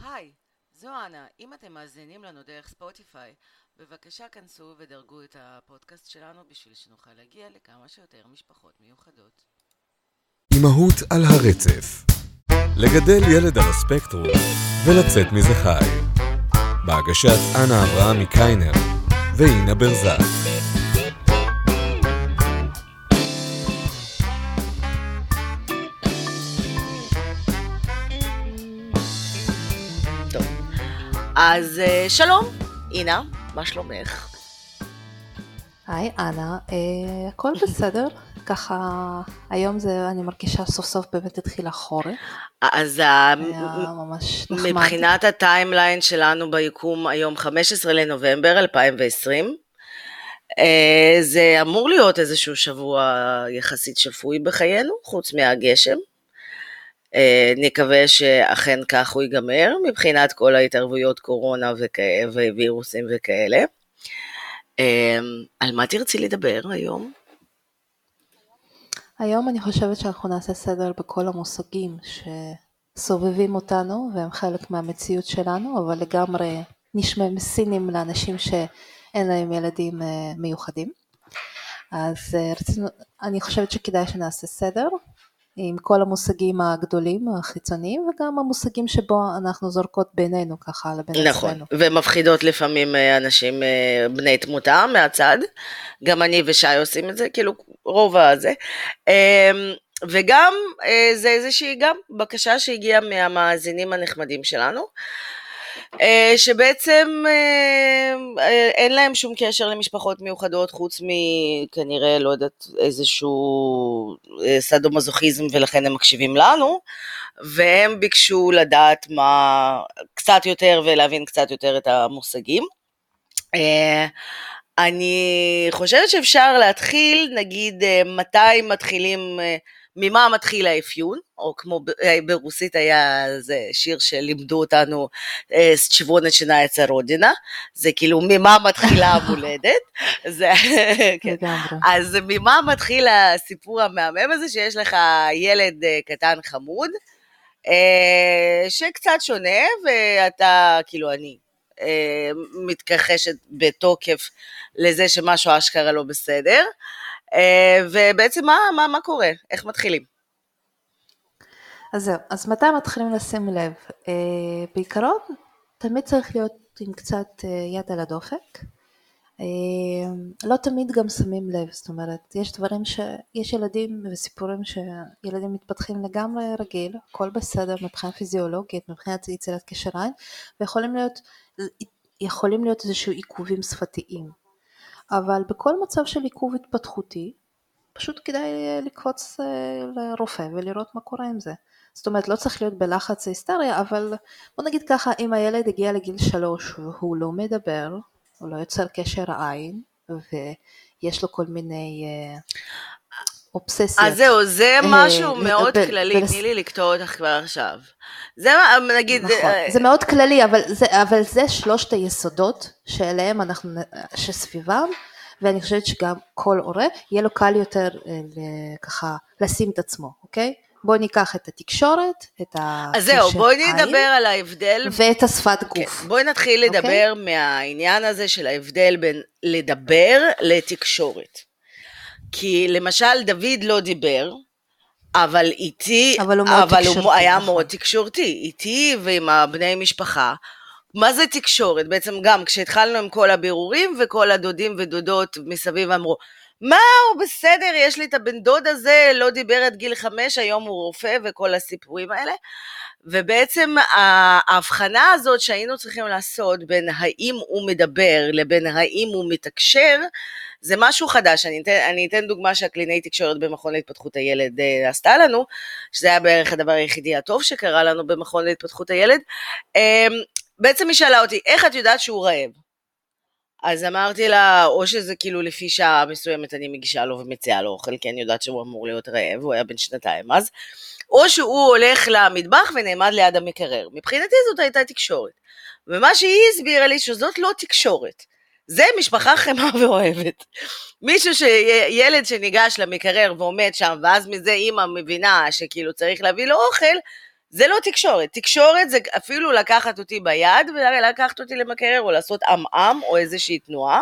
היי, זו אנה. אם אתם מאזינים לנו דרך ספוטיפיי, בבקשה כנסו ודרגו את הפודקאסט שלנו בשביל שנוכל להגיע לכמה שיותר משפחות מיוחדות. אמהות על הרצף לגדל ילד על הספקטרום ולצאת מזה חי. בהגשת אנה אברהם מקיינר ואינה ברזק. אז אה, שלום, אינה, מה שלומך? היי אנה, אה, הכל בסדר, ככה היום זה, אני מרגישה סוף סוף באמת התחיל החורף, אז ה- היה ממש נחמד. מבחינת הטיימליין שלנו ביקום היום 15 לנובמבר 2020, אה, זה אמור להיות איזשהו שבוע יחסית שפוי בחיינו, חוץ מהגשם. אה, נקווה שאכן כך הוא ייגמר, מבחינת כל ההתערבויות קורונה וכ- ווירוסים וכאלה. אה, על מה תרצי לדבר היום? היום אני חושבת שאנחנו נעשה סדר בכל המושגים שסובבים אותנו והם חלק מהמציאות שלנו, אבל לגמרי נשמע סינים לאנשים שאין להם ילדים אה, מיוחדים. אז אה, רצינו, אני חושבת שכדאי שנעשה סדר עם כל המושגים הגדולים, החיצוניים, וגם המושגים שבו אנחנו זורקות בינינו ככה לבין נכון, עצמנו. ומפחידות לפעמים אה, אנשים אה, בני תמותה מהצד, גם אני ושי עושים את זה, כאילו רוב הזה, אה, וגם אה, זה איזושהי גם בקשה שהגיעה מהמאזינים הנחמדים שלנו, שבעצם אה, אה, אין להם שום קשר למשפחות מיוחדות חוץ מכנראה, לא יודעת, איזשהו אה, סדו-מזוכיזם ולכן הם מקשיבים לנו, והם ביקשו לדעת מה, קצת יותר ולהבין קצת יותר את המושגים. אה, אני חושבת שאפשר להתחיל, נגיד, אה, מתי מתחילים, אה, ממה מתחיל האפיון, או כמו אה, ברוסית היה זה שיר שלימדו אותנו, שברונת שינה יצא רודינה, זה כאילו ממה מתחילה המולדת, זה, כן. אז ממה מתחיל הסיפור המהמם הזה שיש לך ילד אה, קטן חמוד, אה, שקצת שונה, ואתה, כאילו אני, מתכחשת בתוקף לזה שמשהו אשכרה לא בסדר, ובעצם מה, מה, מה קורה? איך מתחילים? אז זהו, אז מתי מתחילים לשים לב? אה, בעיקרון, תמיד צריך להיות עם קצת אה, יד על הדופק. אה, לא תמיד גם שמים לב, זאת אומרת, יש דברים ש... יש ילדים וסיפורים שילדים מתפתחים לגמרי רגיל, הכל בסדר מבחינה פיזיולוגית, מבחינת יצירת קשר עין, ויכולים להיות, להיות איזשהו עיכובים שפתיים. אבל בכל מצב של עיכוב התפתחותי, פשוט כדאי אה, לקפוץ אה, לרופא ולראות מה קורה עם זה. זאת אומרת, לא צריך להיות בלחץ היסטריה, אבל בוא נגיד ככה, אם הילד הגיע לגיל שלוש והוא לא מדבר, הוא לא יוצר קשר עין, ויש לו כל מיני אה, אובססיות. אז זהו, זה אה, משהו ל- מאוד ב- כללי, תני לי לקטוע אותך כבר עכשיו. זה מה, נגיד, נכון, אה, זה מאוד כללי, אבל זה, אבל זה שלושת היסודות שאליהם אנחנו, שסביבם, ואני חושבת שגם כל הורה, יהיה לו קל יותר אה, ככה לשים את עצמו, אוקיי? בואו ניקח את התקשורת, את אז זהו, בואי נדבר על ההבדל ואת השפת כן, גוף. בואי נתחיל אוקיי? לדבר מהעניין הזה של ההבדל בין לדבר לתקשורת. כי למשל דוד לא דיבר, אבל איתי, אבל הוא מאוד אבל הוא היה נכון. מאוד תקשורתי, איתי ועם הבני משפחה. מה זה תקשורת? בעצם גם כשהתחלנו עם כל הבירורים וכל הדודים ודודות מסביב אמרו, מה הוא בסדר, יש לי את הבן דוד הזה, לא דיבר עד גיל חמש, היום הוא רופא וכל הסיפורים האלה. ובעצם ההבחנה הזאת שהיינו צריכים לעשות בין האם הוא מדבר לבין האם הוא מתקשר, זה משהו חדש. אני אתן, אני אתן דוגמה שהקלינאי תקשורת במכון להתפתחות הילד אה, עשתה לנו, שזה היה בערך הדבר היחידי הטוב שקרה לנו במכון להתפתחות הילד. אה, בעצם היא שאלה אותי, איך את יודעת שהוא רעב? אז אמרתי לה, או שזה כאילו לפי שעה מסוימת אני מגישה לו ומציעה לו אוכל, כי אני יודעת שהוא אמור להיות רעב, הוא היה בן שנתיים אז, או שהוא הולך למטבח ונעמד ליד המקרר. מבחינתי זאת הייתה תקשורת. ומה שהיא הסבירה לי שזאת לא תקשורת. זה משפחה חמה ואוהבת. מישהו, ש... ילד שניגש למקרר ועומד שם, ואז מזה אימא מבינה שכאילו צריך להביא לו אוכל, זה לא תקשורת. תקשורת זה אפילו לקחת אותי ביד ולקחת אותי למקרר, או לעשות עמעם, או איזושהי תנועה.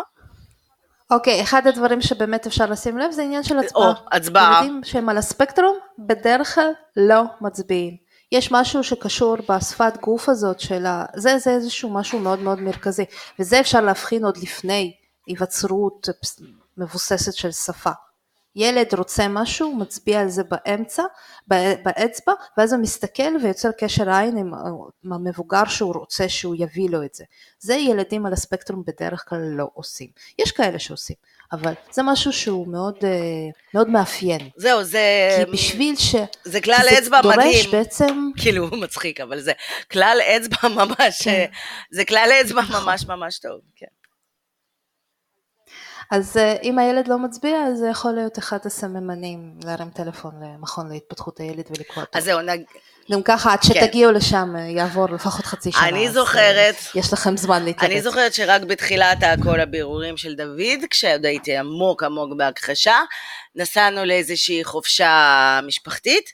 אוקיי, אחד הדברים שבאמת אפשר לשים לב זה עניין של הצבעה. או, הצבעה. ילדים שהם על הספקטרום בדרך כלל לא מצביעים. יש משהו שקשור בשפת גוף הזאת של ה... זה, זה איזשהו משהו מאוד מאוד מרכזי, וזה אפשר להבחין עוד לפני היווצרות מבוססת של שפה. ילד רוצה משהו, הוא מצביע על זה באמצע, באצבע, ואז הוא מסתכל ויוצר קשר עין עם, עם המבוגר שהוא רוצה שהוא יביא לו את זה. זה ילדים על הספקטרום בדרך כלל לא עושים. יש כאלה שעושים, אבל זה משהו שהוא מאוד, אה, מאוד מאפיין. זהו, זה... כי בשביל ש... זה כלל אצבע דורש מדהים. בעצם... כאילו, הוא מצחיק, אבל זה כלל אצבע ממש, כן. זה כלל אצבע ממש ממש טוב, כן. אז אה, אם הילד לא מצביע, אז זה יכול להיות אחד הסממנים להרים טלפון למכון להתפתחות הילד ולקרוא אותו. אז זהו, נג... גם ככה, עד שתגיעו לשם אה, יעבור לפחות חצי שנה. אני אז, זוכרת- אה, יש לכם זמן להתלבט. אני זוכרת שרק בתחילת כל הבירורים של דוד, כשעוד הייתי עמוק עמוק בהכחשה, נסענו לאיזושהי חופשה משפחתית,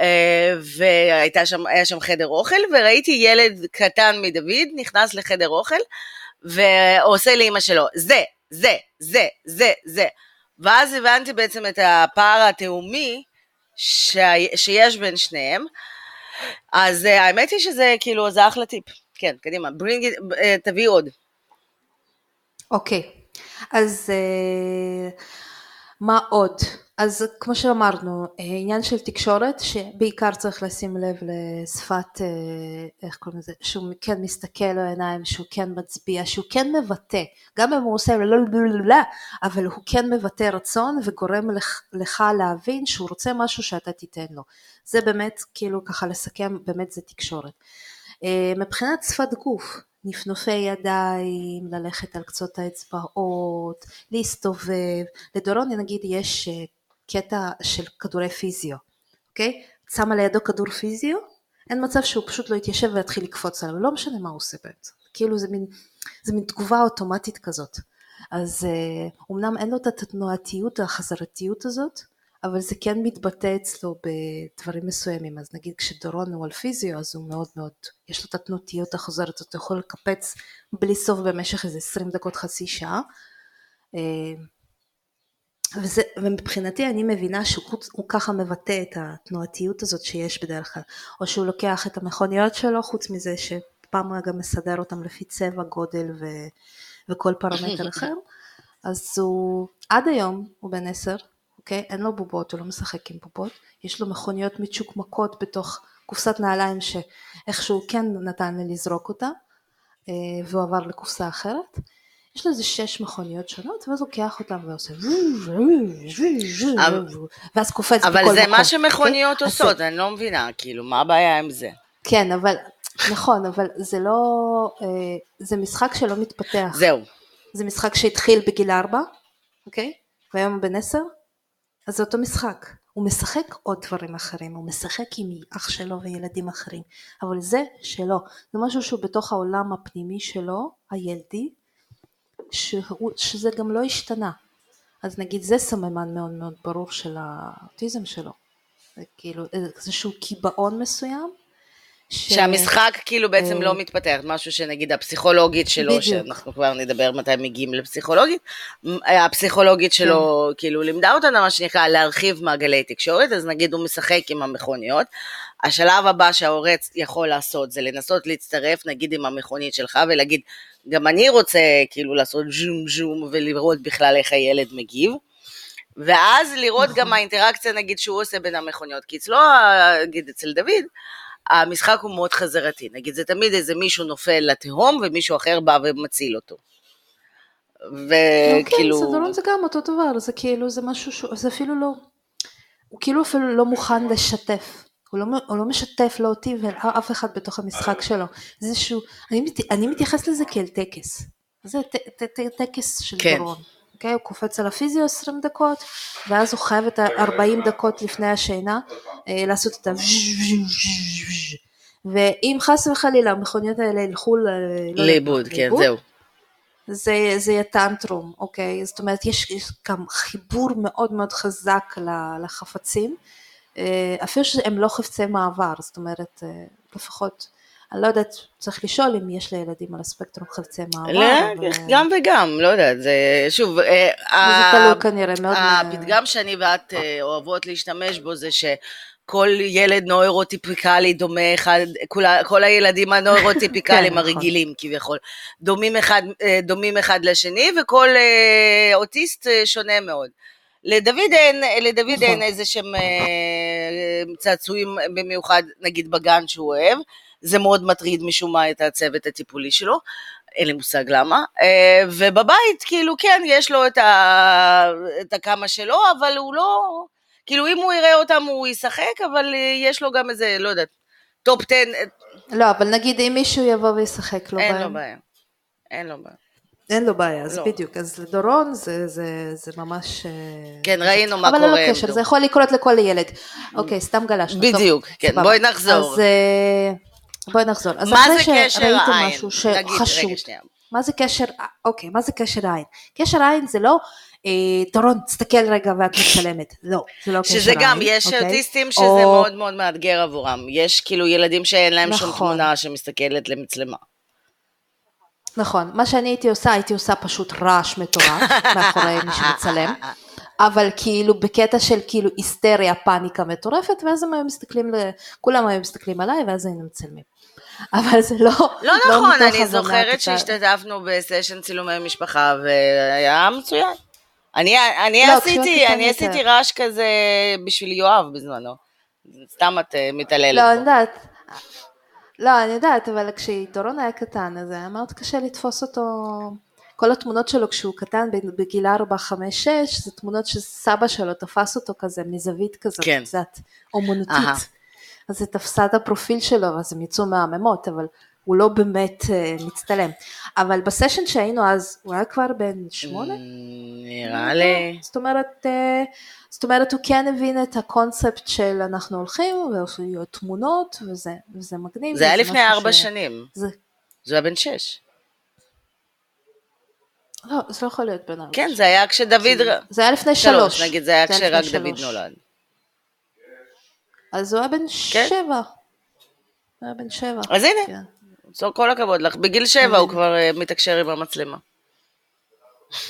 אה, והיה שם, שם חדר אוכל, וראיתי ילד קטן מדוד נכנס לחדר אוכל, ועושה לאימא שלו, זה, זה, זה, זה, זה. ואז הבנתי בעצם את הפער התהומי שה- שיש בין שניהם. אז אה, האמת היא שזה כאילו, זה אחלה טיפ. כן, קדימה, it, אה, תביא עוד. אוקיי, אז אה, מה עוד? אז כמו שאמרנו, אה, עניין של תקשורת, שבעיקר צריך לשים לב לשפת, אה, איך קוראים לזה, שהוא כן מסתכל לעיניים, שהוא כן מצביע, שהוא כן מבטא, גם אם הוא עושה לא לא אבל הוא כן מבטא רצון וגורם לך, לך להבין שהוא רוצה משהו שאתה תיתן לו. זה באמת, כאילו ככה לסכם, באמת זה תקשורת. אה, מבחינת שפת גוף, נפנופי ידיים, ללכת על קצות האצבעות, להסתובב. לדורון נגיד יש קטע של כדורי פיזיו, אוקיי? שמה לידו כדור פיזיו, אין מצב שהוא פשוט לא יתיישב ויתחיל לקפוץ עליו, לא משנה מה הוא עושה בעצם. כאילו זה מין, זה מין תגובה אוטומטית כזאת. אז אה, אומנם אין לו את התנועתיות, החזרתיות הזאת, אבל זה כן מתבטא אצלו בדברים מסוימים, אז נגיד כשדורון הוא על פיזיו אז הוא מאוד מאוד, יש לו את התנועתיות החוזרת, אתה יכול לקפץ בלי סוף במשך איזה 20 דקות חצי שעה. וזה, ומבחינתי אני מבינה שהוא הוא ככה מבטא את התנועתיות הזאת שיש בדרך כלל, או שהוא לוקח את המכוניות שלו, חוץ מזה שפעם הוא היה גם מסדר אותם לפי צבע, גודל ו, וכל פרמטר אחר, אז הוא, עד היום הוא בן עשר, אוקיי? אין לו בובות, הוא לא משחק עם בובות, יש לו מכוניות מצ'וקמקות בתוך קופסת נעליים שאיכשהו כן נתן לי לזרוק אותה, אה, והוא עבר לקופסה אחרת. יש לו איזה שש מכוניות שונות, ואז לוקח אותן ועושה ואז קופץ בכל מקום. אבל זה מה? שמכוניות עושות, אני לא מבינה, כאילו, מה הבעיה עם זה? כן, אבל, נכון, אבל זה לא, אה, זה משחק שלא מתפתח. זהו. זה משחק שהתחיל בגיל ארבע, אוקיי? והיום הוא בן עשר, אז זה אותו משחק. הוא משחק עוד דברים אחרים, הוא משחק עם אח שלו וילדים אחרים, אבל זה שלו, זה משהו שהוא בתוך העולם הפנימי שלו, הילדי, שהוא, שזה גם לא השתנה. אז נגיד זה סממן מאוד מאוד ברור של האוטיזם שלו. זה כאילו איזשהו קיבעון מסוים. ש... שהמשחק כאילו בעצם אה, לא מתפתח, משהו שנגיד הפסיכולוגית שלו, בדיוק. שאנחנו כבר נדבר מתי מגיעים לפסיכולוגית, הפסיכולוגית שלו כן. כאילו לימדה אותנו מה שנקרא להרחיב מעגלי תקשורת, אז נגיד הוא משחק עם המכוניות, השלב הבא שההורה יכול לעשות זה לנסות להצטרף נגיד עם המכונית שלך ולהגיד גם אני רוצה כאילו לעשות ז'ום ז'ום ולראות בכלל איך הילד מגיב. ואז לראות נכון. גם האינטראקציה נגיד שהוא עושה בין המכוניות, כי אצלו, נגיד אצל דוד, המשחק הוא מאוד חזרתי, נגיד זה תמיד איזה מישהו נופל לתהום ומישהו אחר בא ומציל אותו. כן, וכאילו, סדרון זה גם אותו דבר, זה כאילו, זה משהו שהוא, זה אפילו לא, הוא כאילו אפילו לא מוכן לשתף. הוא לא, הוא לא משתף לא אותי ואף אחד בתוך המשחק שלו. זה איזשהו, אני, מת- אני מתייחס לזה כאל טקס. זה ט- ט- ט- טקס של כן. דורון. אוקיי? הוא קופץ על הפיזיו 20 דקות, ואז הוא חייב את ה-40 דקות לפני השינה אה, לעשות את ה... ואם חס וחלילה המכוניות האלה ילכו. לא לאיבוד, כן, זהו. זה, זה יהיה טנטרום, אוקיי? זאת אומרת, יש, יש גם חיבור מאוד מאוד חזק לחפצים, אה, אפילו שהם לא חפצי מעבר, זאת אומרת, אה, לפחות, אני לא יודעת, צריך לשאול אם יש לילדים על הספקטרום חפצי מעבר. לא, אבל, גם וגם, לא יודעת, זה שוב, אה, זה ה- תלוי כנראה מאוד. הפתגם שאני ואת אה, אוהבות להשתמש בו זה שכל ילד נוירוטיפיקלי דומה אחד, כולה- כל הילדים הנוירוטיפיקליים כן, נכון. הרגילים כביכול, דומים אחד, אה, דומים אחד לשני וכל אה, אוטיסט אה, שונה מאוד. לדוד אין, לדוד נכון. אין איזה שהם אה, צעצועים במיוחד נגיד בגן שהוא אוהב, זה מאוד מטריד משום מה את הצוות הטיפולי שלו, אין לי מושג למה, אה, ובבית כאילו כן יש לו את, ה, את הכמה שלו, אבל הוא לא, כאילו אם הוא יראה אותם הוא ישחק, אבל אה, יש לו גם איזה, לא יודעת, top 10, אה, לא, אבל נגיד אם מישהו יבוא וישחק לו אין בהם, לו בעיה, אין לו בעיה. אין לו בעיה, אז לא. בדיוק, אז לדורון זה, זה, זה ממש... אה, כן, ראינו מה אבל קורה. ללא עם קשר, דור. זה יכול לקרות לכל ילד. אוקיי, סתם גלשנו. טוב, בדיוק, כן, סבבה. בואי נחזור. אז אה, בואי נחזור. אז מה אחרי זה קשר העין? משהו שחשוד, רגע, שנייה. מה זה קשר, אוקיי, מה זה קשר עין? קשר עין זה לא, אה, דורון, תסתכל רגע ואת מצלמת. לא, זה לא קשר עין. שזה גם, יש אוקיי? אוטיסטים שזה או- מאוד מאוד מאתגר עבורם. יש כאילו ילדים שאין להם שום נכון. תמונה שמסתכלת למצלמה. נכון, מה שאני הייתי עושה, הייתי עושה פשוט רעש מטורף מאחורי מי שמצלם, אבל כאילו בקטע של כאילו היסטריה, פאניקה מטורפת, ואז הם היו מסתכלים, ל... כולם היו מסתכלים עליי, ואז היינו מצלמים. אבל זה לא, לא נכון, מתוך אני זוכרת שהשתתפנו בסשן צילומי משפחה והיה מצוין. אני, אני לא, עשיתי, אני. עשיתי רעש כזה בשביל יואב בזמנו. סתם את אה, מתעללת לא, אני. יודעת. לא, אני יודעת, אבל כשדורון היה קטן, אז היה מאוד קשה לתפוס אותו. כל התמונות שלו כשהוא קטן, בגיל 4, 5, 6, זה תמונות שסבא שלו תפס אותו כזה מזווית כזאת, כן. קצת אומנותית. אהה. אז זה תפסה את הפרופיל שלו, אז הם יצאו מהממות, אבל הוא לא באמת אה, מצטלם. אבל בסשן שהיינו אז, הוא היה כבר בן שמונה? Mm, נראה לי. זאת אומרת, אה, זאת אומרת, הוא כן הבין את הקונספט של אנחנו הולכים, ויהיו תמונות, וזה, וזה מגניב. זה היה לפני ארבע ש- שנים. זה, זה היה בן שש. לא, זה לא יכול להיות בן ארבע. כן, זה היה כשדוד... זה היה לפני שלוש. שלוש, נגיד, זה היה כשרק. דוד נולד. אז הוא היה בן כן. שבע. הוא היה בן שבע. אז הנה. כן. אז כל הכבוד לך. בגיל שבע הוא כבר אה, מתקשר עם המצלמה.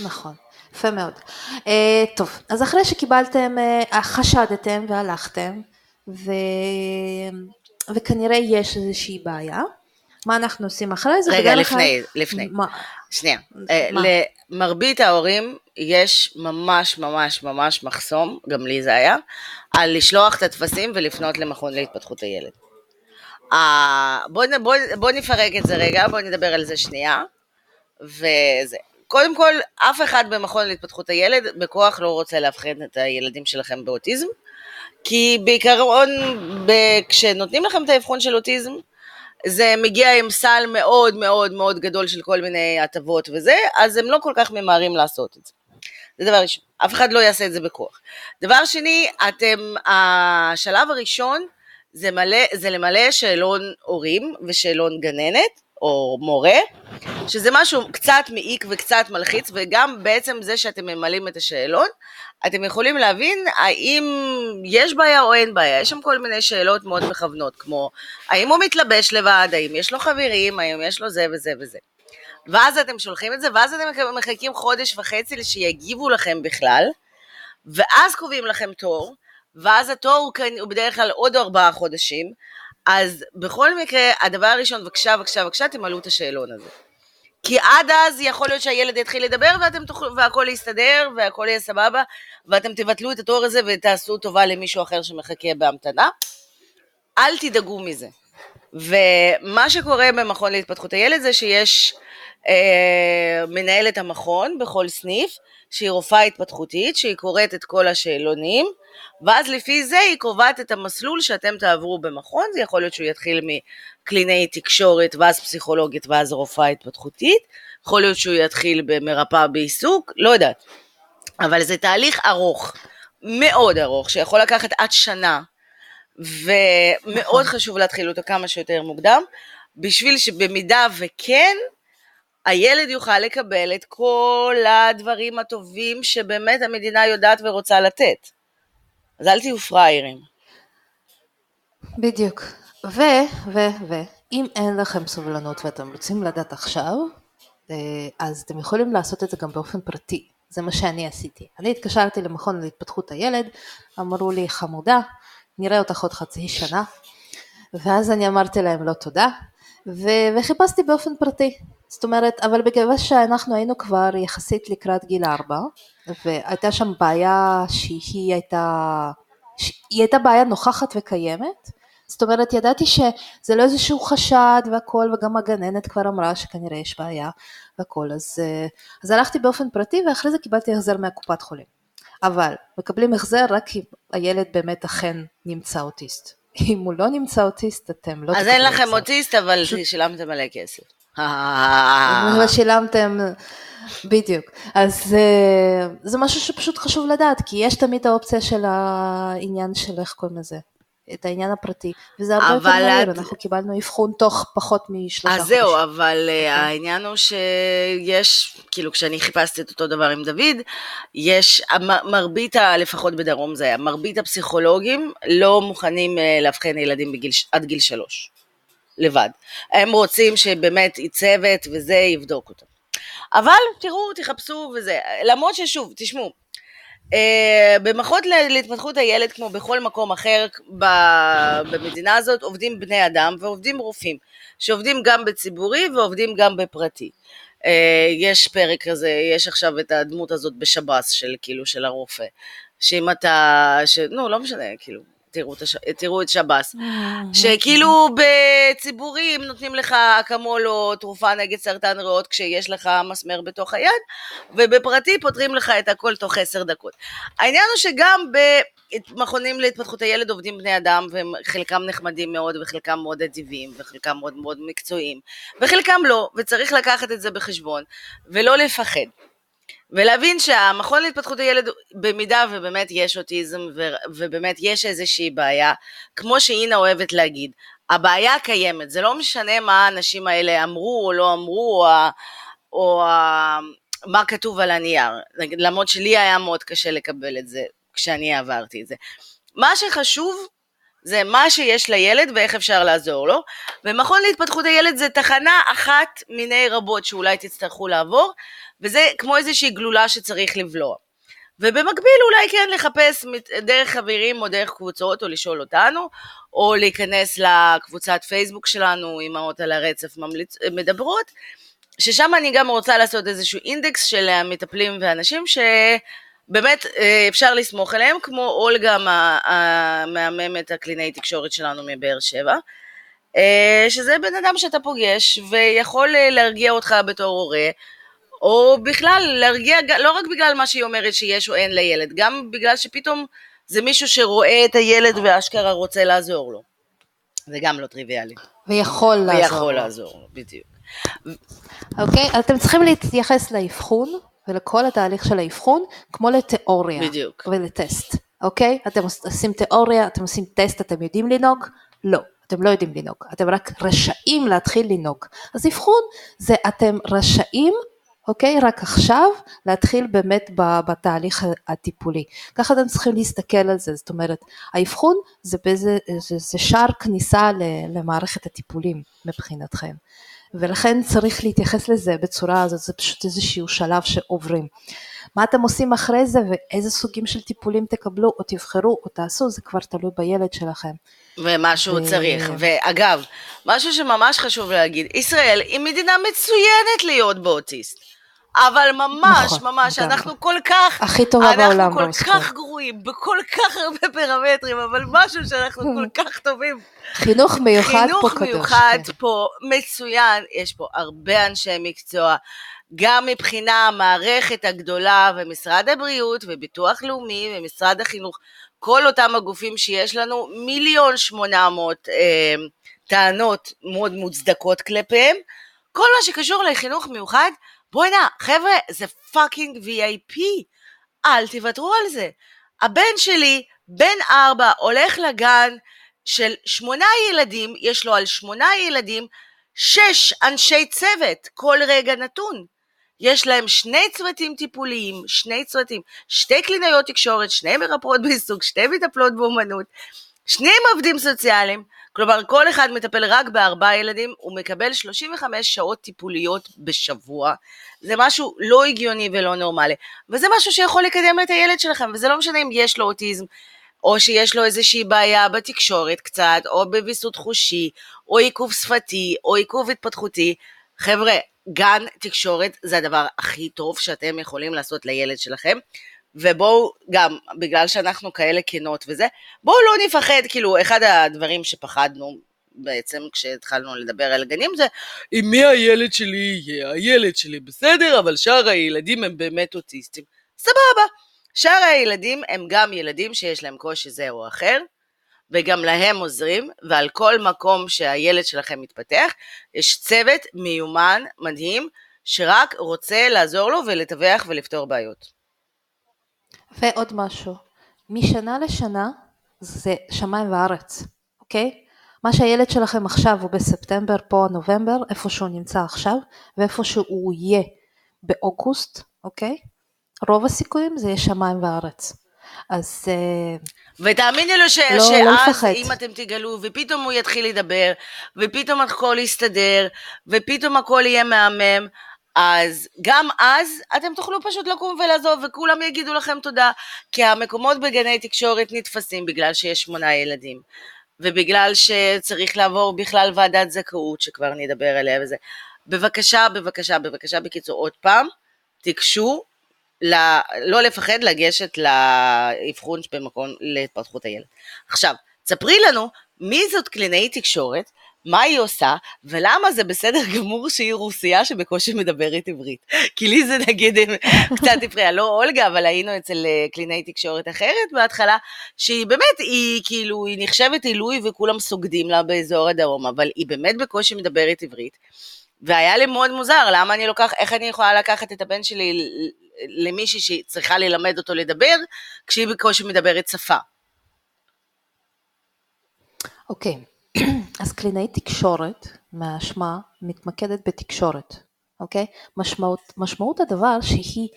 נכון, יפה מאוד. Uh, טוב, אז אחרי שקיבלתם, uh, חשדתם והלכתם, ו... וכנראה יש איזושהי בעיה, מה אנחנו עושים אחרי זה? רגע, בדרך כלל- לפני, לפני. מה? שנייה. מה? למרבית ההורים יש ממש ממש ממש מחסום, גם לי זה היה, על לשלוח את הטפסים ולפנות למכון להתפתחות הילד. אה, בואו בוא, בוא נפרק את זה רגע, בואו נדבר על זה שנייה. וזה. קודם כל, אף אחד במכון להתפתחות הילד בכוח לא רוצה לאבחן את הילדים שלכם באוטיזם, כי בעיקרון, כשנותנים לכם את האבחון של אוטיזם, זה מגיע עם סל מאוד מאוד מאוד גדול של כל מיני הטבות וזה, אז הם לא כל כך ממהרים לעשות את זה. זה דבר ראשון, אף אחד לא יעשה את זה בכוח. דבר שני, אתם, השלב הראשון זה, מלא, זה למלא שאלון הורים ושאלון גננת או מורה, שזה משהו קצת מעיק וקצת מלחיץ, וגם בעצם זה שאתם ממלאים את השאלון, אתם יכולים להבין האם יש בעיה או אין בעיה. יש שם כל מיני שאלות מאוד מכוונות, כמו האם הוא מתלבש לבד, האם יש לו חברים, האם יש לו זה וזה וזה. ואז אתם שולחים את זה, ואז אתם מחכים חודש וחצי שיגיבו לכם בכלל, ואז קובעים לכם תור, ואז התור הוא, בדרך כלל עוד ארבעה חודשים, אז בכל מקרה, הדבר הראשון, בבקשה, בבקשה, בבקשה, תמלאו את השאלון הזה. כי עד אז יכול להיות שהילד יתחיל לדבר ואתם תוכלו, והכל יסתדר והכל יהיה סבבה, ואתם תבטלו את התור הזה ותעשו טובה למישהו אחר שמחכה בהמתנה. אל תדאגו מזה. ומה שקורה במכון להתפתחות הילד זה שיש אה, מנהלת המכון בכל סניף, שהיא רופאה התפתחותית, שהיא קוראת את כל השאלונים, ואז לפי זה היא קובעת את המסלול שאתם תעברו במכון, זה יכול להיות שהוא יתחיל מקלינאי תקשורת, ואז פסיכולוגית, ואז רופאה התפתחותית, יכול להיות שהוא יתחיל במרפאה בעיסוק, לא יודעת. אבל זה תהליך ארוך, מאוד ארוך, שיכול לקחת עד שנה, ומאוד חשוב להתחיל אותו כמה שיותר מוקדם, בשביל שבמידה וכן, הילד יוכל לקבל את כל הדברים הטובים שבאמת המדינה יודעת ורוצה לתת. אז אל תהיו פראיירים. בדיוק. ו, ו, ו, אם אין לכם סובלנות ואתם רוצים לדעת עכשיו, אה, אז אתם יכולים לעשות את זה גם באופן פרטי. זה מה שאני עשיתי. אני התקשרתי למכון להתפתחות הילד, אמרו לי חמודה, נראה אותך עוד חצי שנה, ואז אני אמרתי להם לא תודה, ו- וחיפשתי באופן פרטי. זאת אומרת, אבל בגלל שאנחנו היינו כבר יחסית לקראת גיל ארבע, והייתה שם בעיה שהיא הייתה, היא הייתה בעיה נוכחת וקיימת, זאת אומרת, ידעתי שזה לא איזשהו חשד והכל, וגם הגננת כבר אמרה שכנראה יש בעיה והכל, אז, אז הלכתי באופן פרטי ואחרי זה קיבלתי החזר מהקופת חולים. אבל מקבלים החזר רק אם הילד באמת אכן נמצא אוטיסט. אם הוא לא נמצא אוטיסט, אתם לא אז אין לכם אוטיסט, אבל. שילמתם מלא כסף. ושילמתם, בדיוק. אז אה, זה משהו שפשוט חשוב לדעת, כי יש תמיד האופציה של העניין של איך קוראים לזה. את העניין הפרטי, וזה הרבה יותר מהיר, את... אנחנו קיבלנו אבחון תוך פחות משלושה חודשים. אז זהו, אבל okay. אה, אוקיי. העניין הוא שיש, כאילו כשאני חיפשתי את אותו דבר עם דוד, יש, מרבית, לפחות בדרום זה היה, מרבית הפסיכולוגים לא מוכנים אה, לאבחן ילדים בגיל, עד גיל שלוש, לבד. הם רוצים שבאמת צוות וזה יבדוק אותם. אבל תראו, תחפשו וזה, למרות ששוב, תשמעו, Uh, במכון להתפתחות הילד, כמו בכל מקום אחר במדינה הזאת, עובדים בני אדם ועובדים רופאים, שעובדים גם בציבורי ועובדים גם בפרטי. Uh, יש פרק כזה, יש עכשיו את הדמות הזאת בשב"ס, של כאילו, של הרופא, שאם אתה, ש... נו, לא משנה, כאילו, תראו. תראו את שב"ס, אה, שכאילו בציבורים נותנים לך אקמול או תרופה נגד סרטן ריאות כשיש לך מסמר בתוך היד, ובפרטי פותרים לך את הכל תוך עשר דקות. העניין הוא שגם במכונים להתפתחות הילד עובדים בני אדם, וחלקם נחמדים מאוד, וחלקם מאוד אדיבים, וחלקם מאוד מאוד מקצועיים, וחלקם לא, וצריך לקחת את זה בחשבון, ולא לפחד. ולהבין שהמכון להתפתחות הילד, במידה ובאמת יש אוטיזם ובאמת יש איזושהי בעיה, כמו שאינה אוהבת להגיד, הבעיה קיימת, זה לא משנה מה האנשים האלה אמרו או לא אמרו, או, או מה כתוב על הנייר, למרות שלי היה מאוד קשה לקבל את זה כשאני עברתי את זה. מה שחשוב זה מה שיש לילד ואיך אפשר לעזור לו, ומכון להתפתחות הילד זה תחנה אחת מיני רבות שאולי תצטרכו לעבור, וזה כמו איזושהי גלולה שצריך לבלוע. ובמקביל אולי כן לחפש דרך חברים או דרך קבוצות או לשאול אותנו, או להיכנס לקבוצת פייסבוק שלנו, אמהות על הרצף ממליצ... מדברות, ששם אני גם רוצה לעשות איזשהו אינדקס של המטפלים ואנשים שבאמת אה, אפשר לסמוך עליהם, כמו אולגה המהממת הקלינאי תקשורת שלנו מבאר שבע, אה, שזה בן אדם שאתה פוגש ויכול אה, להרגיע אותך בתור הורה, או בכלל להרגיע, לא רק בגלל מה שהיא אומרת שיש או אין לילד, גם בגלל שפתאום זה מישהו שרואה את הילד ואשכרה רוצה לעזור לו. זה גם לא טריוויאלי. ויכול לעזור. ויכול לעזור לו, בדיוק. אוקיי, okay, אתם צריכים להתייחס לאבחון ולכל התהליך של האבחון כמו לתיאוריה. בדיוק. ולטסט, אוקיי? Okay? אתם עושים תיאוריה, אתם עושים טסט, אתם יודעים לנהוג? לא. אתם לא יודעים לנהוג, אתם רק רשאים להתחיל לנהוג. אז אבחון זה אתם רשאים אוקיי? רק עכשיו להתחיל באמת בתהליך הטיפולי. ככה אתם צריכים להסתכל על זה, זאת אומרת, האבחון זה, באיזה, זה, זה שער כניסה למערכת הטיפולים מבחינתכם. ולכן צריך להתייחס לזה בצורה הזאת, זה פשוט איזשהו שלב שעוברים. מה אתם עושים אחרי זה ואיזה סוגים של טיפולים תקבלו או תבחרו או תעשו, זה כבר תלוי בילד שלכם. ומה שהוא ו... צריך. ואגב, משהו שממש חשוב להגיד, ישראל היא מדינה מצוינת להיות באוטיסט. אבל ממש, נכון, ממש, גם. אנחנו כל כך, הכי טובה בעולם, אנחנו כל כך גרועים, בכל כך הרבה פרמטרים, אבל משהו שאנחנו כל כך טובים. חינוך מיוחד פה קדוש. חינוך מיוחד כן. פה מצוין, יש פה הרבה אנשי מקצוע, גם מבחינה המערכת הגדולה ומשרד הבריאות וביטוח לאומי ומשרד החינוך, כל אותם הגופים שיש לנו, מיליון שמונה מאות אה, טענות מאוד מוצדקות כלפיהם, כל מה שקשור לחינוך מיוחד, בוא'נה, חבר'ה, זה פאקינג VIP, אל תוותרו על זה. הבן שלי, בן ארבע, הולך לגן של שמונה ילדים, יש לו על שמונה ילדים שש אנשי צוות, כל רגע נתון. יש להם שני צוותים טיפוליים, שני צוותים, שתי קלינאיות תקשורת, שני מרפאות בעיסוק, שתי מטפלות באומנות, שניהם עובדים סוציאליים, כלומר כל אחד מטפל רק בארבעה ילדים, הוא מקבל 35 שעות טיפוליות בשבוע, זה משהו לא הגיוני ולא נורמלי, וזה משהו שיכול לקדם את הילד שלכם, וזה לא משנה אם יש לו אוטיזם, או שיש לו איזושהי בעיה בתקשורת קצת, או בוויסות חושי, או עיכוב שפתי, או עיכוב התפתחותי. חבר'ה, גן תקשורת זה הדבר הכי טוב שאתם יכולים לעשות לילד שלכם. ובואו גם, בגלל שאנחנו כאלה כנות וזה, בואו לא נפחד, כאילו, אחד הדברים שפחדנו בעצם כשהתחלנו לדבר על גנים זה עם מי הילד שלי יהיה, הילד שלי בסדר, אבל שאר הילדים הם באמת אוטיסטים. סבבה. שאר הילדים הם גם ילדים שיש להם קושי זה או אחר, וגם להם עוזרים, ועל כל מקום שהילד שלכם מתפתח, יש צוות מיומן, מדהים, שרק רוצה לעזור לו ולתווך ולפתור בעיות. ועוד משהו, משנה לשנה זה שמיים וארץ, אוקיי? מה שהילד שלכם עכשיו הוא בספטמבר, פה נובמבר, איפה שהוא נמצא עכשיו, ואיפה שהוא יהיה באוגוסט, אוקיי? רוב הסיכויים זה יהיה שמיים וארץ. אז אה, ותאמיני לו ש- לא- לא שאז. אם אתם תגלו ופתאום הוא יתחיל לדבר ופתאום הכל יסתדר ופתאום הכל יהיה מהמם אז גם אז אתם תוכלו פשוט לקום ולעזוב וכולם יגידו לכם תודה כי המקומות בגני תקשורת נתפסים בגלל שיש שמונה ילדים ובגלל שצריך לעבור בכלל ועדת זכאות שכבר נדבר עליה וזה בבקשה בבקשה בבקשה בקיצור עוד פעם תיגשו לא לפחד לגשת לאבחון במקום להתפתחות הילד. עכשיו, ספרי לנו מי זאת קלינאית תקשורת, מה היא עושה, ולמה זה בסדר גמור שהיא רוסייה שבקושי מדברת עברית. כי לי זה נגיד קצת הפריע, לא אולגה, אבל היינו אצל אה, קלינאית תקשורת אחרת בהתחלה, שהיא באמת, היא כאילו, היא נחשבת עילוי וכולם סוגדים לה באזור הדרום, אבל היא באמת בקושי מדברת עברית. והיה לי מאוד מוזר, למה אני לוקח, איך אני יכולה לקחת את הבן שלי ל- למישהי שצריכה ללמד אותו לדבר, כשהיא בקושי מדברת שפה. אוקיי, אז קלינאית תקשורת, מהשמה, מתמקדת בתקשורת, אוקיי? משמעות, משמעות הדבר שהיא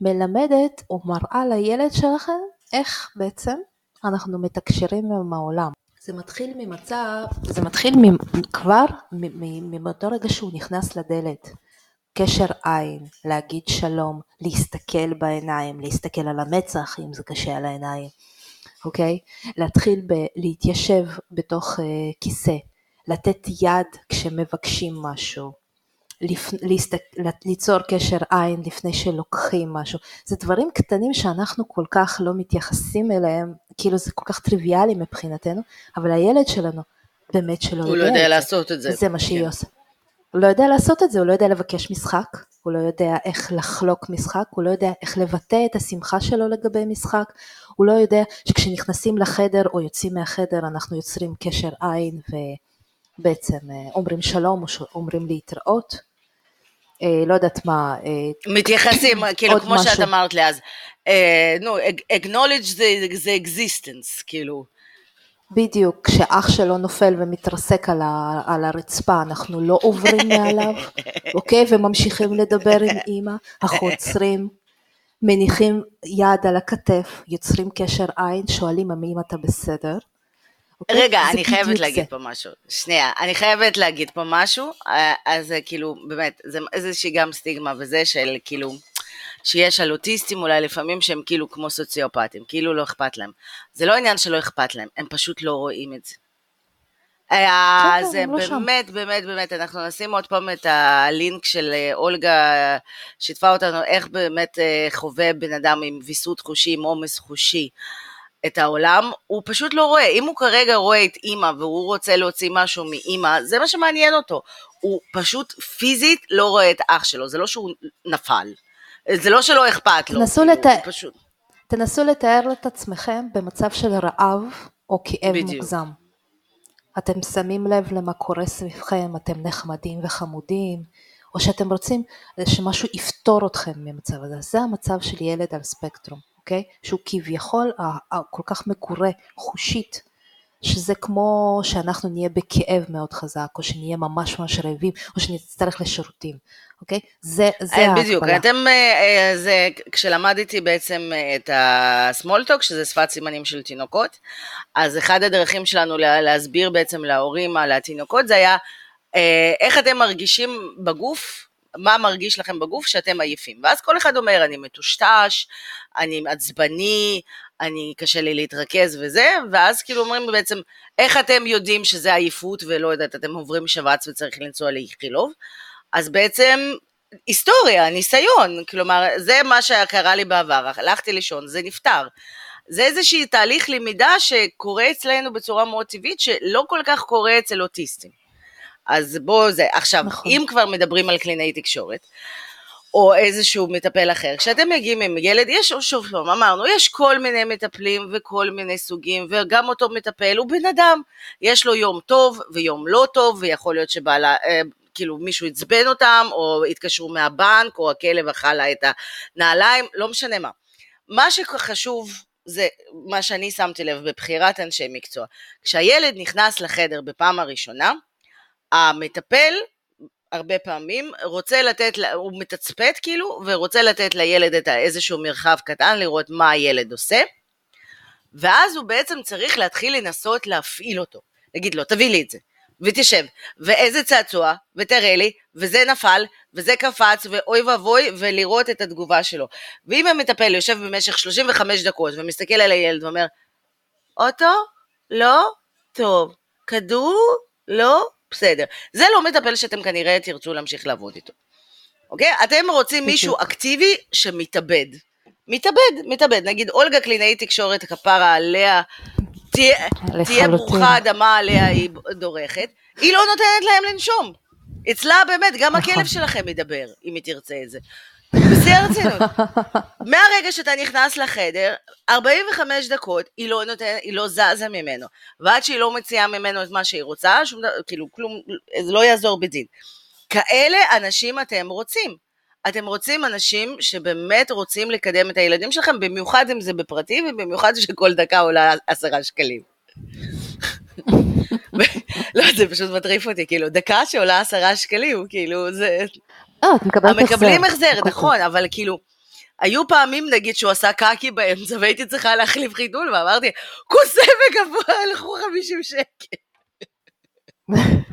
מלמדת או מראה לילד שלכם איך בעצם אנחנו מתקשרים עם העולם. זה מתחיל ממצב, זה מתחיל מ- כבר מאותו רגע שהוא נכנס לדלת. קשר עין, להגיד שלום, להסתכל בעיניים, להסתכל על המצח אם זה קשה על העיניים, אוקיי? להתחיל ב- להתיישב בתוך uh, כיסא, לתת יד כשמבקשים משהו, לפ... להסתק... ליצור קשר עין לפני שלוקחים משהו. זה דברים קטנים שאנחנו כל כך לא מתייחסים אליהם, כאילו זה כל כך טריוויאלי מבחינתנו, אבל הילד שלנו באמת שלא הוא לא יודע יודע את זה. לעשות את זה. זה מה שהיא כן. עושה. הוא לא יודע לעשות את זה, הוא לא יודע לבקש משחק, הוא לא יודע איך לחלוק משחק, הוא לא יודע איך לבטא את השמחה שלו לגבי משחק, הוא לא יודע שכשנכנסים לחדר או יוצאים מהחדר אנחנו יוצרים קשר עין ובעצם אה, אומרים שלום או אומרים להתראות. אה, לא יודעת מה, אה, מתייחסים, כאילו, כמו משהו. שאת אמרת לי אז, אה, נו, acknowledge זה, זה existence, כאילו. בדיוק, כשאח שלו נופל ומתרסק על, ה, על הרצפה, אנחנו לא עוברים מעליו, אוקיי? וממשיכים לדבר עם אימא, אנחנו עוצרים, מניחים יד על הכתף, יוצרים קשר עין, שואלים אם אתה בסדר. אוקיי? רגע, זה אני חייבת בדיוק להגיד זה. פה משהו. שנייה, אני חייבת להגיד פה משהו, אה, אז זה כאילו, באמת, זה איזושהי גם סטיגמה וזה של כאילו, שיש על אוטיסטים אולי לפעמים שהם כאילו כמו סוציופטים, כאילו לא אכפת להם. זה לא עניין שלא אכפת להם, הם פשוט לא רואים את זה. אה, הם לא. באמת, באמת, באמת, אנחנו נשים עוד פעם את הלינק של אה, אולגה, שיתפה אותנו איך באמת אה, חווה בן אדם עם ויסות חושי, עם עומס חושי. את העולם, הוא פשוט לא רואה. אם הוא כרגע רואה את אימא והוא רוצה להוציא משהו מאימא, זה מה שמעניין אותו. הוא פשוט פיזית לא רואה את אח שלו, זה לא שהוא נפל. זה לא שלא אכפת לו. תנסו כאילו, לת- פשוט... תנסו לתאר את עצמכם במצב של רעב או כאב בדיוק. מוגזם. אתם שמים לב למה קורה סביבכם, אתם נחמדים וחמודים, או שאתם רוצים שמשהו יפתור אתכם ממצב הזה. זה המצב של ילד על ספקטרום, אוקיי? שהוא כביכול כל כך מקורה חושית שזה כמו שאנחנו נהיה בכאב מאוד חזק, או שנהיה ממש ממש רעבים, או שנצטרך לשירותים, אוקיי? זה, זה אה, ההקבלה. בדיוק, אתם, אה, אה, זה, כשלמדתי בעצם את ה-small talk, שזה שפת סימנים של תינוקות, אז אחד הדרכים שלנו להסביר בעצם להורים על התינוקות, זה היה איך אתם מרגישים בגוף, מה מרגיש לכם בגוף שאתם עייפים. ואז כל אחד אומר, אני מטושטש, אני עצבני, אני, קשה לי להתרכז וזה, ואז כאילו אומרים בעצם, איך אתם יודעים שזה עייפות ולא יודעת, אתם עוברים שבץ וצריך לנסוע לאיכילוב? אז בעצם היסטוריה, ניסיון, כלומר, זה מה שקרה לי בעבר, הלכתי לישון, זה נפתר. זה איזשהי תהליך למידה שקורה אצלנו בצורה מאוד טבעית, שלא כל כך קורה אצל אוטיסטים. אז בואו זה, עכשיו, נכון. אם כבר מדברים על קלינאי תקשורת, או איזשהו מטפל אחר. כשאתם מגיעים עם ילד, יש, שוב פעם, אמרנו, יש כל מיני מטפלים וכל מיני סוגים, וגם אותו מטפל הוא בן אדם. יש לו יום טוב ויום לא טוב, ויכול להיות שבעלה, אה, כאילו מישהו עצבן אותם, או התקשרו מהבנק, או הכלב אכל לה את הנעליים, לא משנה מה. מה שחשוב זה מה שאני שמתי לב בבחירת אנשי מקצוע. כשהילד נכנס לחדר בפעם הראשונה, המטפל הרבה פעמים, רוצה לתת, הוא מתצפת כאילו, ורוצה לתת לילד את איזשהו מרחב קטן, לראות מה הילד עושה, ואז הוא בעצם צריך להתחיל לנסות להפעיל אותו. להגיד לו, תביא לי את זה, ותשב, ואיזה צעצוע, ותראה לי, וזה נפל, וזה קפץ, ואוי ואבוי, ולראות את התגובה שלו. ואם המטפל יושב במשך 35 דקות ומסתכל על הילד ואומר, אוטו? לא? טוב. כדור? לא? בסדר. זה לא מטפל שאתם כנראה תרצו להמשיך לעבוד איתו. אוקיי? אתם רוצים מישהו אקטיבי שמתאבד. מתאבד, מתאבד. נגיד אולגה קלינאי תקשורת כפרה עליה, תהיה ברוכה אדמה עליה היא דורכת, היא לא נותנת להם לנשום. אצלה באמת, גם נכון. הכלב שלכם ידבר, אם היא תרצה את זה. בשיא הרצינות. מהרגע שאתה נכנס לחדר, 45 דקות היא לא, נותן, היא לא זזה ממנו, ועד שהיא לא מציעה ממנו את מה שהיא רוצה, שום דבר, כאילו כלום, זה לא יעזור בדין. כאלה אנשים אתם רוצים. אתם רוצים אנשים שבאמת רוצים לקדם את הילדים שלכם, במיוחד אם זה בפרטי, ובמיוחד שכל דקה עולה עשרה שקלים. לא, זה פשוט מטריף אותי, כאילו, דקה שעולה עשרה שקלים, כאילו, זה... אה, את מקבלת החזר. מקבלים החזר, נכון, אבל כאילו, היו פעמים, נגיד, שהוא עשה קקי באמצע, והייתי צריכה להחליף חידול, ואמרתי, כוסה וגבוה, הלכו 50 שקל.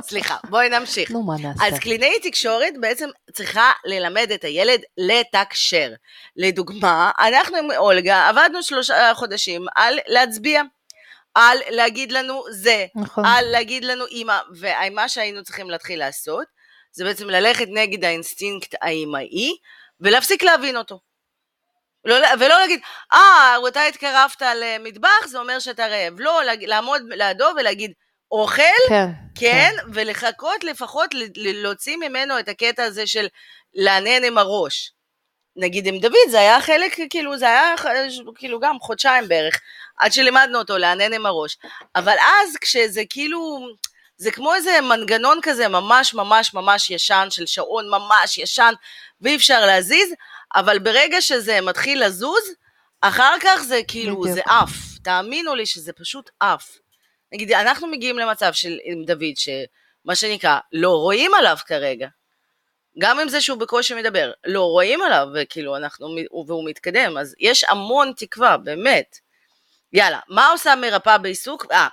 סליחה, בואי נמשיך. נו, מה נעשה? אז קלינאי תקשורת בעצם צריכה ללמד את הילד לתקשר. לדוגמה, אנחנו עם אולגה עבדנו שלושה חודשים על להצביע. על להגיד לנו זה, נכון. על להגיד לנו אימא, ומה שהיינו צריכים להתחיל לעשות, זה בעצם ללכת נגד האינסטינקט האימהי, ולהפסיק להבין אותו. לא, ולא להגיד, אה, אתה התקרבת למטבח, זה אומר שאתה רעב. לא, לעמוד לידו ולהגיד, אוכל, כן, כן, כן. ולחכות לפחות להוציא ממנו את הקטע הזה של לענן עם הראש. נגיד עם דוד זה היה חלק, כאילו זה היה כאילו גם חודשיים בערך, עד שלימדנו אותו לענן עם הראש. אבל אז כשזה כאילו, זה כמו איזה מנגנון כזה ממש ממש ממש ישן, של שעון ממש ישן, ואי אפשר להזיז, אבל ברגע שזה מתחיל לזוז, אחר כך זה כאילו, זה עף. תאמינו לי שזה פשוט עף. נגיד, אנחנו מגיעים למצב של עם דוד, שמה שנקרא, לא רואים עליו כרגע. גם עם זה שהוא בקושי מדבר, לא רואים עליו, וכאילו אנחנו, והוא מתקדם, אז יש המון תקווה, באמת. יאללה, מה עושה מרפאה בעיסוק? אה,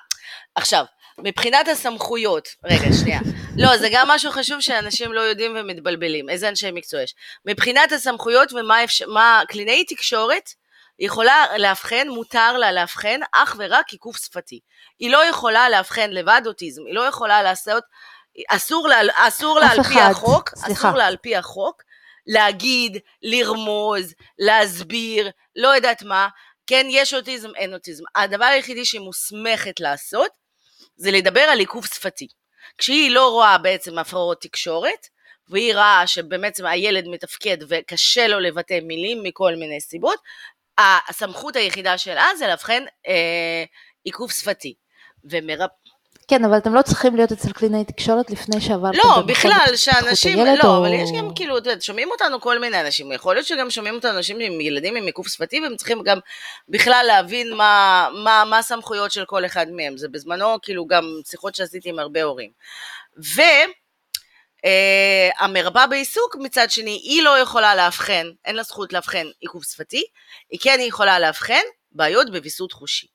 עכשיו, מבחינת הסמכויות, רגע, שנייה. לא, זה גם משהו חשוב שאנשים לא יודעים ומתבלבלים, איזה אנשי מקצוע יש. מבחינת הסמכויות ומה אפשר, מה, קלינאי תקשורת יכולה לאבחן, מותר לה לאבחן אך ורק עיכוב שפתי. היא לא יכולה לאבחן לבד אוטיזם, היא לא יכולה לעשות, אסור לה, אסור לה על פי החוק, סליחה. אסור לה על פי החוק, להגיד, לרמוז, להסביר, לא יודעת מה, כן, יש אוטיזם, אין אוטיזם. הדבר היחידי שהיא מוסמכת לעשות, זה לדבר על עיכוב שפתי. כשהיא לא רואה בעצם הפרעות תקשורת, והיא רואה שבעצם הילד מתפקד וקשה לו לבטא מילים מכל מיני סיבות, הסמכות היחידה שלה זה לאבחן אה, עיכוב שפתי. ומרפ... כן, אבל אתם לא צריכים להיות אצל קלינאי תקשורת לפני שעברתם לא, בכלל, שאנשים, לא, או- אבל יש גם כאילו, את יודעת, שומעים אותנו כל מיני אנשים, יכול להיות שגם שומעים אותנו אנשים עם ילדים עם עיכוב שפתי, והם צריכים גם בכלל להבין מה, מה, מה הסמכויות של כל אחד מהם, זה בזמנו כאילו גם שיחות שעשיתי עם הרבה הורים. ו... אה, המרפאה בעיסוק מצד שני, היא לא יכולה לאבחן, אין לה זכות לאבחן עיכוב שפתי, היא כן יכולה לאבחן בעיות בוויסות חושי.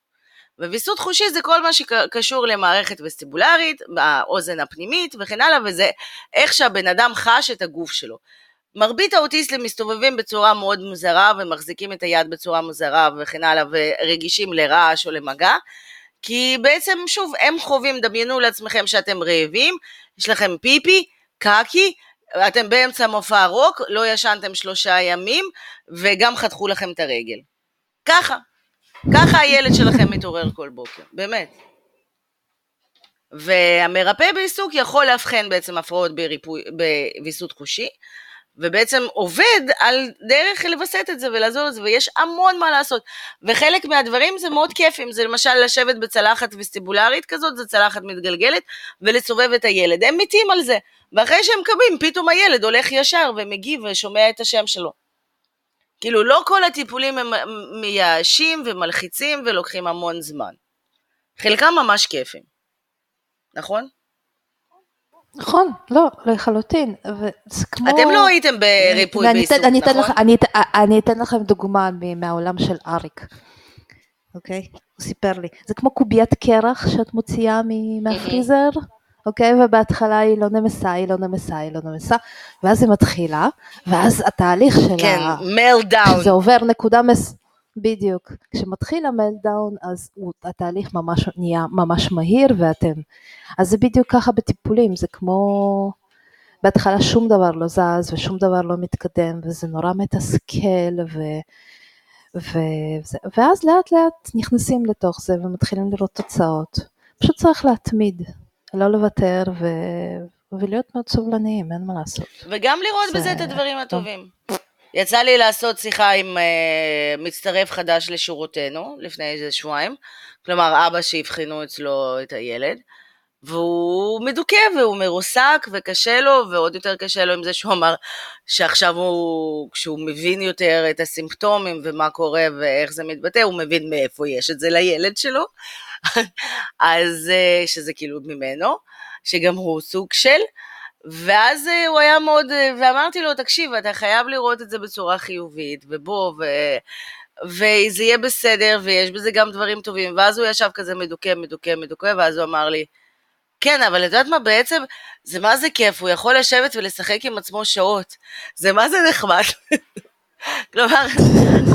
וויסות חושי זה כל מה שקשור למערכת וסטיבולרית, האוזן הפנימית וכן הלאה, וזה איך שהבן אדם חש את הגוף שלו. מרבית האוטיסטים מסתובבים בצורה מאוד מוזרה ומחזיקים את היד בצורה מוזרה וכן הלאה ורגישים לרעש או למגע, כי בעצם שוב הם חווים, דמיינו לעצמכם שאתם רעבים, יש לכם פיפי, קקי, אתם באמצע מופע רוק, לא ישנתם שלושה ימים וגם חתכו לכם את הרגל. ככה, ככה הילד שלכם מתעורר כל בוקר, באמת. והמרפא בעיסוק יכול לאבחן בעצם הפרעות בריפוי, בוויסות חושי, ובעצם עובד על דרך לווסת את זה ולעזור לזה, ויש המון מה לעשות. וחלק מהדברים זה מאוד כיפים, זה למשל לשבת בצלחת וסטיבולרית כזאת, זו צלחת מתגלגלת, ולסובב את הילד. הם מתים על זה, ואחרי שהם קמים, פתאום הילד הולך ישר ומגיב ושומע את השם שלו. כאילו, לא כל הטיפולים הם מייאשים ומלחיצים ולוקחים המון זמן. חלקם ממש כיפים, נכון? נכון, לא, לחלוטין. כמו... אתם לא הייתם בריפוי בעיסוק, אתן- אני אתן נכון? לך- אני אתן- אני אתן לכם דוגמה מהעולם של אריק, אוקיי? הוא סיפר לי. זה כמו קוביית קרח שאת מוציאה מהפריזר, אוקיי? ובהתחלה היא לא נמסה, היא לא נמסה, היא לא נמסה, ואז היא מתחילה, ואז התהליך של כן. מלדאון. כשזה עובר נקודה מס... בדיוק. כשמתחיל המלדאון, אז הוא, התהליך ממש נהיה ממש מהיר ואתם... אז זה בדיוק ככה בטיפולים, זה כמו... בהתחלה שום דבר לא זז ושום דבר לא מתקדם וזה נורא מתסכל ו... וזה... ואז לאט לאט נכנסים לתוך זה ומתחילים לראות תוצאות. פשוט צריך להתמיד, לא לוותר ו... ולהיות מאוד סובלניים, אין מה לעשות. וגם לראות זה- בזה את הדברים הטובים. יצא לי לעשות שיחה עם uh, מצטרף חדש לשורותינו לפני איזה שבועיים, כלומר אבא שאבחנו אצלו את הילד, והוא מדוכא והוא מרוסק וקשה לו, ועוד יותר קשה לו עם זה שהוא אמר שעכשיו הוא, כשהוא מבין יותר את הסימפטומים ומה קורה ואיך זה מתבטא, הוא מבין מאיפה יש את זה לילד שלו, אז uh, שזה כאילו ממנו, שגם הוא סוג של, ואז אה, הוא היה מאוד, אה, ואמרתי לו, תקשיב, אתה חייב לראות את זה בצורה חיובית, ובוא, ו... וזה יהיה בסדר, ויש בזה גם דברים טובים. ואז הוא ישב כזה מדוכא, מדוכא, מדוכא, ואז הוא אמר לי, כן, אבל את יודעת מה בעצם, זה מה זה כיף, הוא יכול לשבת ולשחק עם עצמו שעות. זה מה זה נחמד. כלומר,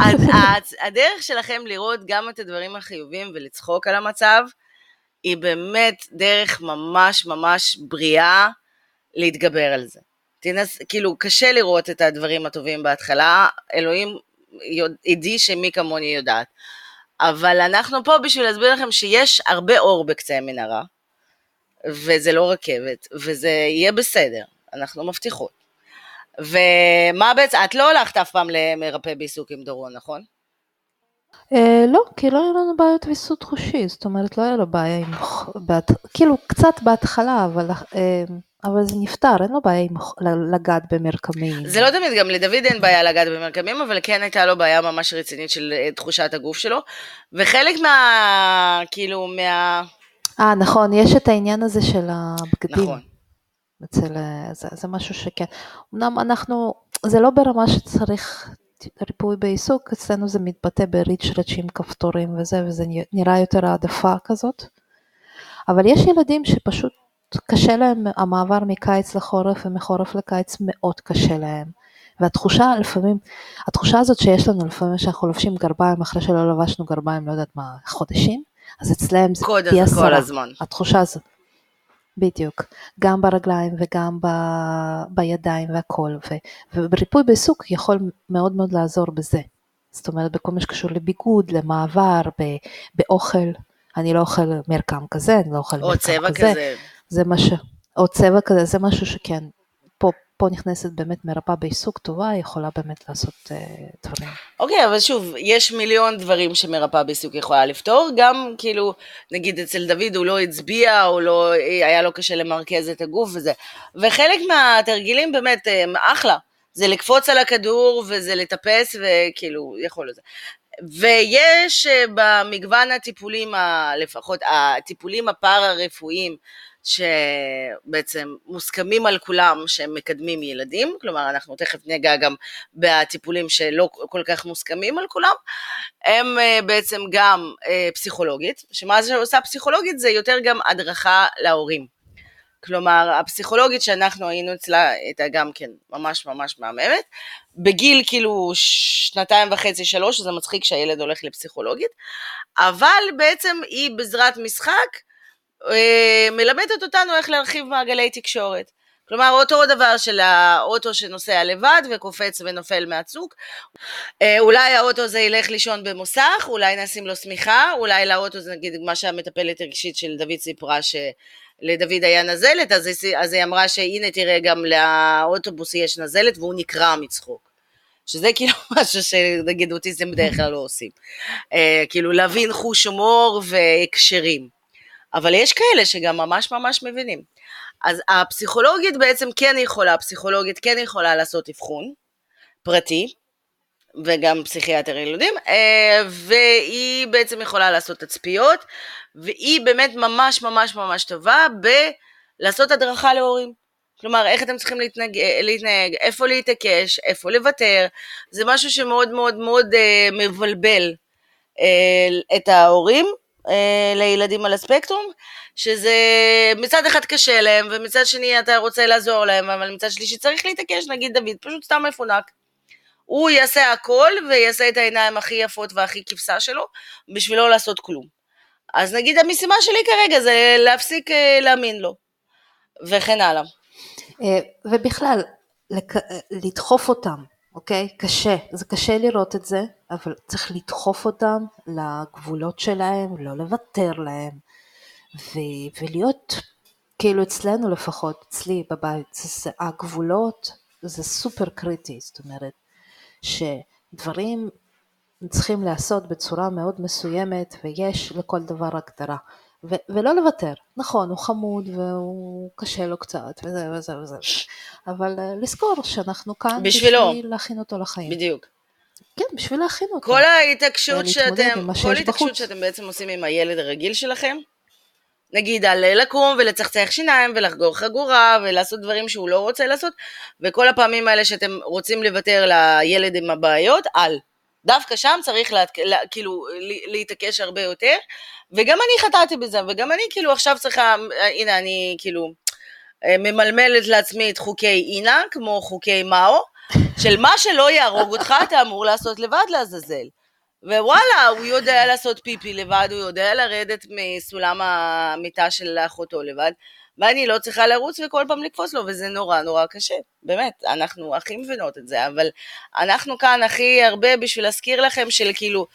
הד- הד- הדרך שלכם לראות גם את הדברים החיוביים ולצחוק על המצב, היא באמת דרך ממש ממש בריאה להתגבר על זה. תנס, כאילו, קשה לראות את הדברים הטובים בהתחלה, אלוהים עדי שמי כמוני יודעת. אבל אנחנו פה בשביל להסביר לכם שיש הרבה אור בקצה המנהרה, וזה לא רכבת, וזה יהיה בסדר, אנחנו מבטיחות. ומה בעצם, את לא הלכת אף פעם למרפא בעיסוק עם דורון, נכון? אה, לא, כי לא היו לנו בעיות ויסות חושי, זאת אומרת לא היה לו בעיה עם. כאילו קצת בהתחלה, אבל, אה, אבל זה נפתר, אין לו בעיה עם, לגעת במרקמים. זה לא תמיד, גם לדוד אין בעיה לגעת במרקמים, אבל כן הייתה לו בעיה ממש רצינית של אה, תחושת הגוף שלו, וחלק מה... כאילו, מה... אה, נכון, יש את העניין הזה של הבגדים. נכון. אצל, אה, זה, זה משהו שכן. אמנם אנחנו, זה לא ברמה שצריך ריפוי בעיסוק, אצלנו זה מתבטא בריצ'רץ' עם כפתורים וזה, וזה נראה יותר העדפה כזאת. אבל יש ילדים שפשוט קשה להם המעבר מקיץ לחורף ומחורף לקיץ מאוד קשה להם. והתחושה לפעמים, התחושה הזאת שיש לנו לפעמים שאנחנו לובשים גרביים אחרי שלא לבשנו גרביים, לא יודעת מה, חודשים, אז אצלם זה פי הזה כל עשרה. הזמן. התחושה הזאת. בדיוק, גם ברגליים וגם ב, בידיים והכל, ו, ובריפוי בעיסוק יכול מאוד מאוד לעזור בזה. זאת אומרת, בכל מה שקשור לביגוד, למעבר, ב, באוכל. אני לא אוכל מרקם כזה, אני לא אוכל או מרקם צבע כזה. כזה. זה מה ש... או צבע כזה, זה משהו שכן, פה נכנסת באמת מרפאה בעיסוק טובה, יכולה באמת לעשות uh, דברים. אוקיי, okay, אבל שוב, יש מיליון דברים שמרפאה בעיסוק יכולה לפתור, גם כאילו, נגיד אצל דוד הוא לא הצביע, או לא, היה לו קשה למרכז את הגוף וזה, וחלק מהתרגילים באמת הם אחלה, זה לקפוץ על הכדור וזה לטפס וכאילו, יכול לזה. ויש אה, במגוון הטיפולים, לפחות הטיפולים הפארה-רפואיים, שבעצם מוסכמים על כולם שהם מקדמים ילדים, כלומר אנחנו תכף ניגע גם בטיפולים שלא כל כך מוסכמים על כולם, הם אה, בעצם גם אה, פסיכולוגית, שמה זה עושה פסיכולוגית זה יותר גם הדרכה להורים. כלומר, הפסיכולוגית שאנחנו היינו אצלה הייתה גם כן ממש ממש מהממת. בגיל כאילו שנתיים וחצי, שלוש, זה מצחיק שהילד הולך לפסיכולוגית, אבל בעצם היא בעזרת משחק מלמדת אותנו איך להרחיב מעגלי תקשורת. כלומר, אותו דבר של האוטו שנוסע לבד וקופץ ונופל מהצוק. אה, אולי האוטו הזה ילך לישון במוסך, אולי נשים לו שמיכה, אולי לאוטו זה נגיד מה שהמטפלת הרגשית של דוד סיפרה שלדוד היה נזלת, אז, אז היא אמרה שהנה תראה גם לאוטובוס יש נזלת והוא נקרע מצחוק. שזה כאילו משהו שנגיד אוטיסטים בדרך כלל לא עושים. אה, כאילו להבין חוש הומור והקשרים. אבל יש כאלה שגם ממש ממש מבינים. אז הפסיכולוגית בעצם כן יכולה, הפסיכולוגית כן יכולה לעשות אבחון פרטי, וגם פסיכיאטר ילודים, אה, והיא בעצם יכולה לעשות תצפיות, והיא באמת ממש ממש ממש טובה בלעשות הדרכה להורים. כלומר, איך אתם צריכים להתנהג, להתנהג, איפה להתעקש, איפה לוותר, זה משהו שמאוד מאוד מאוד אה, מבלבל אה, את ההורים, אה, לילדים על הספקטרום, שזה מצד אחד קשה להם, ומצד שני אתה רוצה לעזור להם, אבל מצד שלישי צריך להתעקש, נגיד דוד, פשוט סתם מפונק. הוא יעשה הכל ויעשה את העיניים הכי יפות והכי כבשה שלו, בשביל לא לעשות כלום. אז נגיד המשימה שלי כרגע זה להפסיק אה, להאמין לו, וכן הלאה. אה, ובכלל, לדחוף אותם, אוקיי? קשה, זה קשה לראות את זה, אבל צריך לדחוף אותם לגבולות שלהם, לא לוותר להם, ו- ולהיות, כאילו אצלנו לפחות, אצלי בבית, זה, הגבולות זה סופר קריטי, זאת אומרת שדברים צריכים להיעשות בצורה מאוד מסוימת ויש לכל דבר הגדרה. ו- ולא לוותר, נכון, הוא חמוד והוא קשה לו קצת וזה וזה וזה, אבל uh, לזכור שאנחנו כאן בשבילו, בשביל להכין אותו לחיים. בדיוק. כן, בשביל להכין אותו. כל ההתעקשות שאתם, כל ההתעקשות שאתם בעצם עושים עם הילד הרגיל שלכם, נגיד על לקום ולצחצח שיניים ולחגור חגורה ולעשות דברים שהוא לא רוצה לעשות, וכל הפעמים האלה שאתם רוצים לוותר לילד עם הבעיות, על. דווקא שם צריך לה, לה, כאילו להתעקש הרבה יותר, וגם אני חטאתי בזה, וגם אני כאילו עכשיו צריכה, הנה אני כאילו ממלמלת לעצמי את חוקי אינה, כמו חוקי מאו, של מה שלא יהרוג אותך אתה אמור לעשות לבד לעזאזל. ווואלה, הוא יודע לעשות פיפי לבד, הוא יודע לרדת מסולם המיטה של אחותו לבד, ואני לא צריכה לרוץ וכל פעם לקפוץ לו, וזה נורא נורא קשה. באמת, אנחנו הכי מבינות את זה, אבל אנחנו כאן הכי הרבה בשביל להזכיר לכם של כאילו,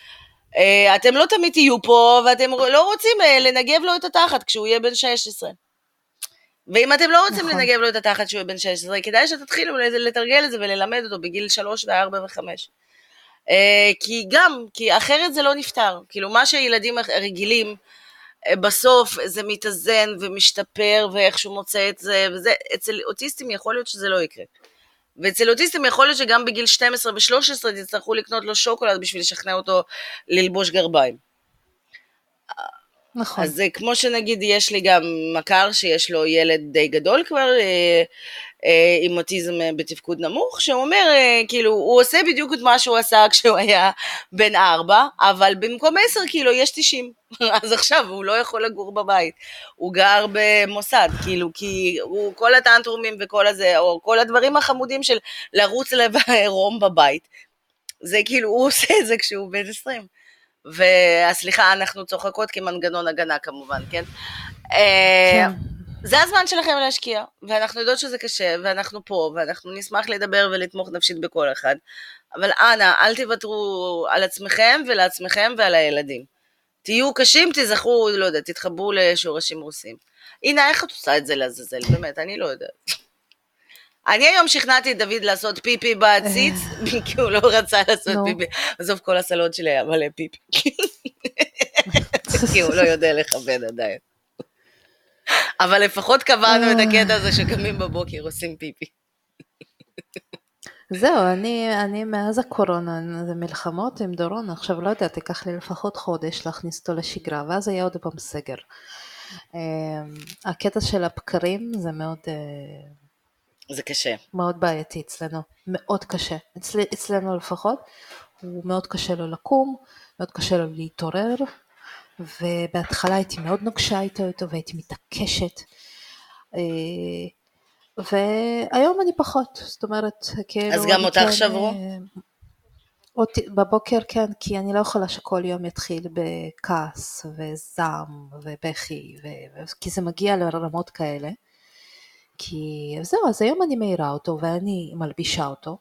אה, אתם לא תמיד תהיו פה, ואתם לא רוצים אה, לנגב לו את התחת כשהוא יהיה בן 16. ואם אתם לא רוצים נכון. לנגב לו את התחת יהיה בן 16, כדאי שתתחילו לתרגל את זה וללמד אותו בגיל 3 ו-4 ו-5. כי גם, כי אחרת זה לא נפתר. כאילו, מה שהילדים רגילים, אה, בסוף זה מתאזן ומשתפר ואיכשהו מוצא את זה, וזה, אצל אוטיסטים יכול להיות שזה לא יקרה. ואצל אוטיסטים יכול להיות שגם בגיל 12 ו-13 תצטרכו לקנות לו שוקולד בשביל לשכנע אותו ללבוש גרביים. נכון. אז זה כמו שנגיד יש לי גם מכר שיש לו ילד די גדול כבר, אה, אה, עם אוטיזם אה, בתפקוד נמוך, שהוא אומר, אה, כאילו, הוא עושה בדיוק את מה שהוא עשה כשהוא היה בן ארבע, אבל במקום עשר כאילו יש תשעים. אז עכשיו הוא לא יכול לגור בבית, הוא גר במוסד, כאילו, כי הוא, כל הטנטרומים וכל הזה, או כל הדברים החמודים של לרוץ לערום בבית, זה כאילו, הוא עושה את זה כשהוא בן עשרים. וסליחה, אנחנו צוחקות כמנגנון הגנה כמובן, כן? כן. זה הזמן שלכם להשקיע, ואנחנו יודעות שזה קשה, ואנחנו פה, ואנחנו נשמח לדבר ולתמוך נפשית בכל אחד, אבל אנא, אל תוותרו על עצמכם ולעצמכם ועל הילדים. תהיו קשים, תזכרו, לא יודע, תתחברו לשורשים רוסים. הנה, איך את עושה את זה לעזאזל? באמת, אני לא יודעת. אני היום שכנעתי את דוד לעשות פיפי בעציץ, כי הוא לא רצה לעשות. פיפי. עזוב, כל הסלון שלי היה מלא פיפי. כי הוא לא יודע לכבד עדיין. אבל לפחות קבענו את הקטע הזה שקמים בבוקר עושים פיפי. זהו, אני, אני מאז הקורונה, זה מלחמות עם דורון, עכשיו לא יודעת, ייקח לי לפחות חודש להכניס אותו לשגרה, ואז יהיה עוד פעם סגר. אמ, הקטע של הבקרים זה מאוד, אה, זה קשה. מאוד בעייתי אצלנו, מאוד קשה. אצל, אצלנו לפחות, הוא מאוד קשה לו לקום, מאוד קשה לו להתעורר, ובהתחלה הייתי מאוד נוקשה איתו איתו והייתי מתעקשת. אה, והיום אני פחות, זאת אומרת, כאילו... אז גם אותך כן, שברו? אה, אותי, בבוקר כן, כי אני לא יכולה שכל יום יתחיל בכעס וזעם ובכי. ו- כי זה מגיע לרמות כאלה. כי זהו, אז היום אני מעירה אותו ואני מלבישה אותו,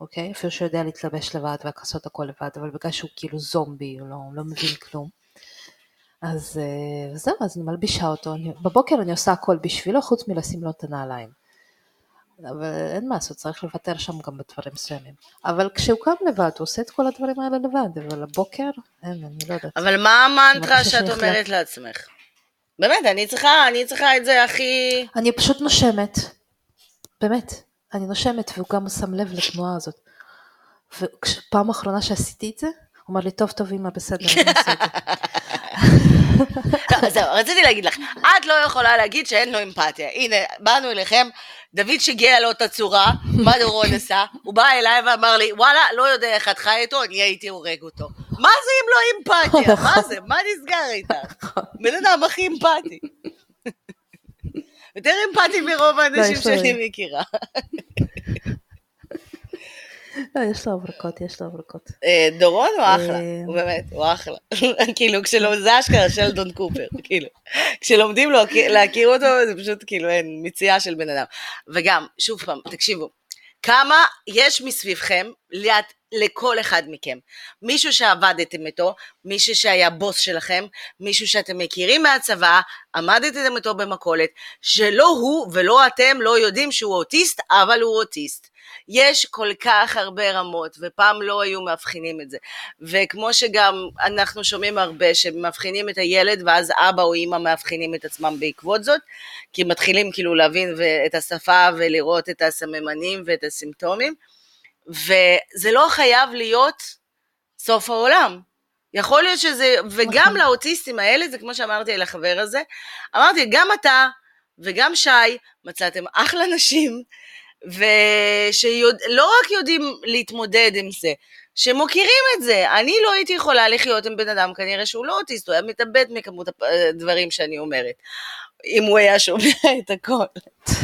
אוקיי? אפילו שהוא יודע להתלבש לבד ולעשות הכל לבד, אבל בגלל שהוא כאילו זומבי, הוא לא, לא מבין כלום. אז אה, זהו, אז אני מלבישה אותו, אני, בבוקר אני עושה הכל בשבילו, חוץ מלשים לו את הנעליים. אבל אין מה לעשות, צריך לוותר שם גם בדברים מסוימים. אבל כשהוא קם לבד, הוא עושה את כל הדברים האלה לבד, אבל הבוקר, אין, אני לא יודעת. אבל מה המנטרה שאת אומרת לעצמך? באמת, אני צריכה, אני צריכה את זה הכי... אני פשוט נושמת, באמת, אני נושמת, והוא גם שם לב לתנועה הזאת. ופעם אחרונה שעשיתי את זה, הוא אמר לי, טוב, טוב, אמא, בסדר, אני אעשה את זה. לא, זהו, רציתי להגיד לך, את לא יכולה להגיד שאין לו אמפתיה. הנה, באנו אליכם, דוד שיגע לו את הצורה, מה דורון עשה? הוא בא אליי ואמר לי, וואלה, לא יודע איך את חי איתו, אני הייתי הורג אותו. מה זה אם לא אמפתיה? מה זה? מה נסגר איתך? בן אדם הכי אמפתי. יותר אמפתי מרוב האנשים לו- שאני מכירה. לא, יש לו הברקות, יש לו הברקות. אה, דורון הוא אחלה, אה, הוא באמת, הוא אחלה. כאילו, כשלא, זה אשכרה שלדון קופר, כאילו. כשלומדים לו, להכיר אותו, זה פשוט כאילו אין מציאה של בן אדם. וגם, שוב פעם, תקשיבו, כמה יש מסביבכם ליד, לכל אחד מכם. מישהו שעבדתם איתו, מישהו שהיה בוס שלכם, מישהו שאתם מכירים מהצבא, עמדתם איתו במכולת, שלא הוא ולא אתם לא יודעים שהוא אוטיסט, אבל הוא אוטיסט. יש כל כך הרבה רמות, ופעם לא היו מאבחנים את זה. וכמו שגם אנחנו שומעים הרבה שמאבחנים את הילד, ואז אבא או אימא מאבחנים את עצמם בעקבות זאת, כי מתחילים כאילו להבין את השפה ולראות את הסממנים ואת הסימפטומים, וזה לא חייב להיות סוף העולם. יכול להיות שזה, וגם נכון. לאוטיסטים האלה, זה כמו שאמרתי לחבר הזה, אמרתי, גם אתה וגם שי מצאתם אחלה נשים, ושלא רק יודעים להתמודד עם זה, שמוקירים את זה. אני לא הייתי יכולה לחיות עם בן אדם, כנראה שהוא לא אוטיסט, הוא היה מתאבד מכמות הדברים שאני אומרת, אם הוא היה שומע את הכל.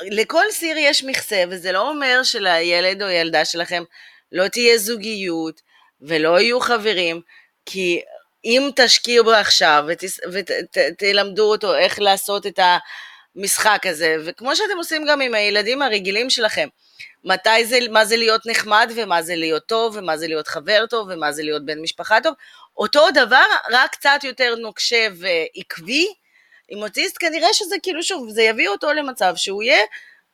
ולכל סיר יש מכסה, וזה לא אומר שלילד או ילדה שלכם לא תהיה זוגיות ולא יהיו חברים, כי אם תשקיעו בו עכשיו ותלמדו אותו איך לעשות את ה... משחק הזה, וכמו שאתם עושים גם עם הילדים הרגילים שלכם, מתי זה, מה זה להיות נחמד, ומה זה להיות טוב, ומה זה להיות חבר טוב, ומה זה להיות בן משפחה טוב, אותו דבר, רק קצת יותר נוקשה ועקבי, עם אוטיסט כנראה שזה כאילו, שוב, זה יביא אותו למצב שהוא יהיה,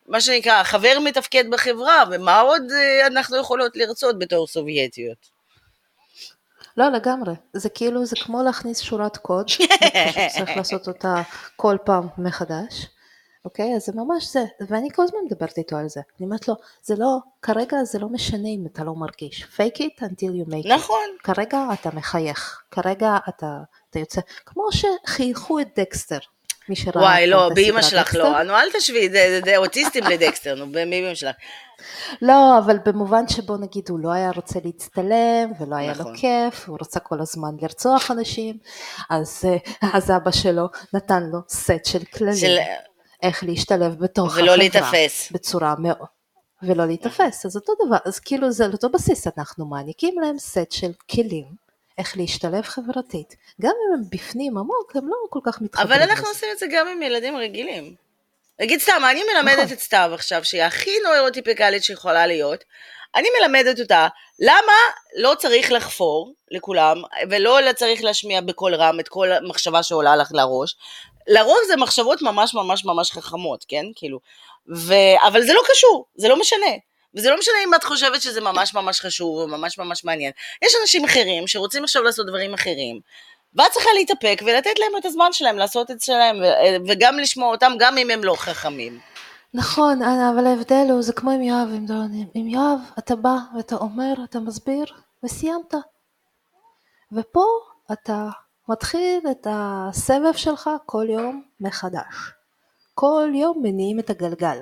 מה שנקרא, חבר מתפקד בחברה, ומה עוד אה, אנחנו יכולות לרצות בתור סובייטיות. לא, לגמרי. זה כאילו, זה כמו להכניס שורת קוד, פשוט צריך לעשות אותה כל פעם מחדש, אוקיי? אז זה ממש זה, ואני כל הזמן מדברת איתו על זה. אני אומרת לו, זה לא, כרגע זה לא משנה אם אתה לא מרגיש. fake it until you make it. נכון. כרגע אתה מחייך, כרגע אתה, אתה יוצא, כמו שחייכו את דקסטר. מי שראה וואי, לא, הסדרה שלך. לא. נו, אל תשווי, זה אוטיסטים לדקסטר, נו, באמא שלך. לא, אבל במובן שבו נגיד הוא לא היה רוצה להצטלם ולא היה נכון. לו כיף, הוא רצה כל הזמן לרצוח אנשים, אז, אז אבא שלו נתן לו סט של כללים, של... איך להשתלב בתוך ולא החברה, להיתפס. בצורה מאוד, ולא להיתפס, אז אותו דבר, אז כאילו זה על אותו בסיס אנחנו מעניקים להם סט של כלים. איך להשתלב חברתית, גם אם הם בפנים עמוק, הם לא כל כך מתחברים. אבל אנחנו. עושים את זה גם עם ילדים רגילים. נגיד סתם, אני מלמדת נכון. את סתיו עכשיו, שהיא הכי נוירוטיפיקלית שיכולה להיות, אני מלמדת אותה למה לא צריך לחפור לכולם, ולא צריך להשמיע בקול רם את כל המחשבה שעולה לך לראש, לרוב זה מחשבות ממש ממש ממש חכמות, כן? כאילו, ו... אבל זה לא קשור, זה לא משנה. וזה לא משנה אם את חושבת שזה ממש ממש חשוב או ממש ממש מעניין. יש אנשים אחרים שרוצים עכשיו לעשות דברים אחרים, ואת צריכה להתאפק ולתת להם את הזמן שלהם לעשות את שלהם, וגם לשמוע אותם גם אם הם לא חכמים. נכון, אבל ההבדל הוא, זה כמו עם יואב, עם, דורון, עם יואב אתה בא ואתה אומר, אתה מסביר, וסיימת. ופה אתה מתחיל את הסבב שלך כל יום מחדש. כל יום מניעים את הגלגל.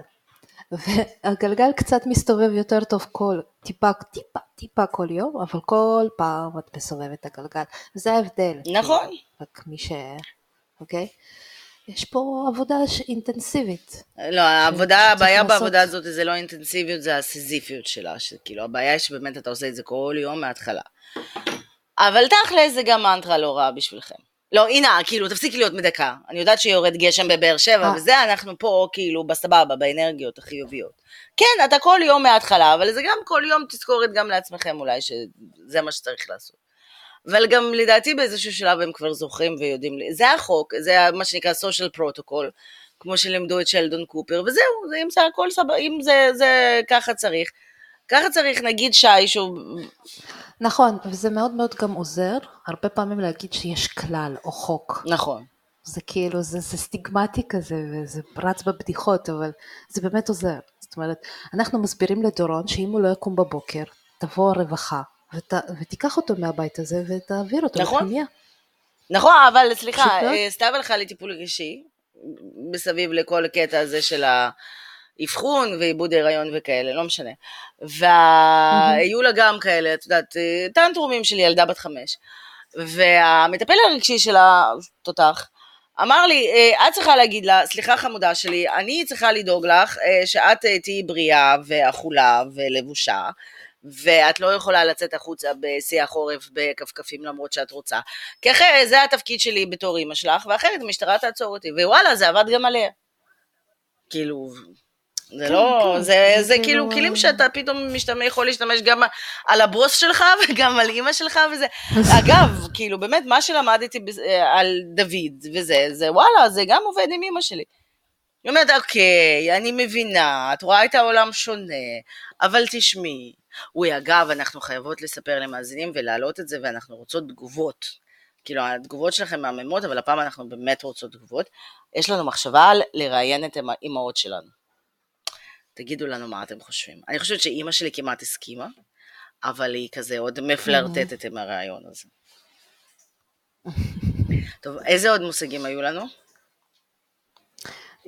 והגלגל קצת מסתובב יותר טוב כל טיפה טיפה טיפה כל יום אבל כל פעם את מסובבת את הגלגל זה ההבדל נכון רק מי ש... אוקיי יש פה עבודה אינטנסיבית. לא, העבודה, הבעיה לעשות... בעבודה הזאת זה לא אינטנסיביות, זה הסיזיפיות שלה, שכאילו הבעיה היא שבאמת אתה עושה את זה כל יום מההתחלה. אבל תכל'ס זה גם מנטרה לא רעה בשבילכם. לא, הנה, כאילו, תפסיק להיות מדכא. אני יודעת שיורד גשם בבאר שבע, אה. וזה, אנחנו פה, כאילו, בסבבה, באנרגיות החיוביות. כן, אתה כל יום מההתחלה, אבל זה גם כל יום תזכורת גם לעצמכם אולי, שזה מה שצריך לעשות. אבל גם לדעתי באיזשהו שלב הם כבר זוכרים ויודעים, זה החוק, זה מה שנקרא social protocol, כמו שלימדו את שלדון קופר, וזהו, זה, אם זה הכל סבבה, אם זה, זה ככה צריך. ככה צריך, נגיד שי, שהוא נכון, וזה מאוד מאוד גם עוזר, הרבה פעמים להגיד שיש כלל או חוק. נכון. זה כאילו, זה, זה סטיגמטי כזה, וזה רץ בבדיחות, אבל זה באמת עוזר. זאת אומרת, אנחנו מסבירים לדורון שאם הוא לא יקום בבוקר, תבוא הרווחה, ות, ותיקח אותו מהבית הזה ותעביר אותו נכון. לפנימיה. נכון, אבל סליחה, אה, סתם הלכה לטיפול רגשי, מסביב לכל הקטע הזה של ה... אבחון ועיבוד הריון וכאלה, לא משנה. והיו לה גם כאלה, את יודעת, טנטרומים של ילדה בת חמש. והמטפל הרגשי שלה, תותח, אמר לי, אה, את צריכה להגיד לה, סליחה חמודה שלי, אני צריכה לדאוג לך אה, שאת אה, תהיי בריאה ואכולה ולבושה, ואת לא יכולה לצאת החוצה בשיא החורף בכפכפים למרות שאת רוצה. כי אחרת זה התפקיד שלי בתור אימא שלך, ואחרת המשטרה תעצור אותי, ווואלה, זה עבד גם עליה. כאילו, זה כן, לא, כן, זה, כאילו, כאילו כלים שאתה פתאום משתמש, יכול להשתמש גם על הבוס שלך וגם על אימא שלך וזה. אגב, כאילו באמת, מה שלמדתי על דוד וזה, זה וואלה, זה גם עובד עם אימא שלי. היא אומרת, אוקיי, אני מבינה, את רואה את העולם שונה, אבל תשמעי. אוי, אגב, אנחנו חייבות לספר למאזינים ולהעלות את זה, ואנחנו רוצות תגובות. כאילו, התגובות שלכם מהממות, אבל הפעם אנחנו באמת רוצות תגובות. יש לנו מחשבה על לראיין את האימהות שלנו. תגידו לנו מה אתם חושבים. אני חושבת שאימא שלי כמעט הסכימה, אבל היא כזה עוד מפלרטטת עם הרעיון הזה. טוב, איזה עוד מושגים היו לנו?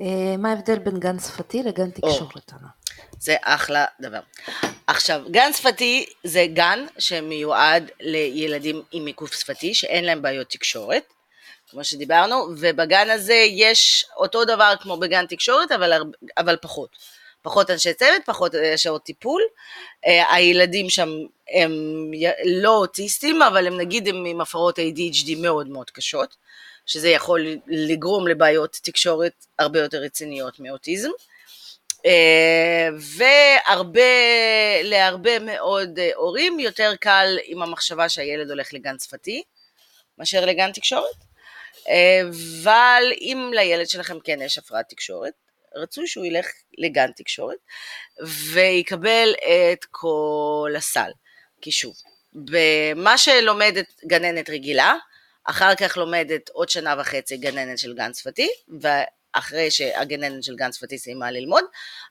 אה, מה ההבדל בין גן שפתי לגן תקשורת? זה אחלה דבר. עכשיו, גן שפתי זה גן שמיועד לילדים עם עיכוב שפתי שאין להם בעיות תקשורת, כמו שדיברנו, ובגן הזה יש אותו דבר כמו בגן תקשורת, אבל, אבל פחות. פחות אנשי צוות, פחות אה, שעות טיפול. אה, הילדים שם הם לא אוטיסטים, אבל הם נגיד הם עם הפרעות ADHD מאוד מאוד קשות, שזה יכול לגרום לבעיות תקשורת הרבה יותר רציניות מאוטיזם. אה, והרבה, להרבה מאוד הורים יותר קל עם המחשבה שהילד הולך לגן שפתי, מאשר לגן תקשורת. אבל אם לילד שלכם כן יש הפרעת תקשורת, רצוי שהוא ילך לגן תקשורת ויקבל את כל הסל. כי שוב, במה שלומדת גננת רגילה, אחר כך לומדת עוד שנה וחצי גננת של גן שפתי, ואחרי שהגננת של גן שפתי סיימה ללמוד,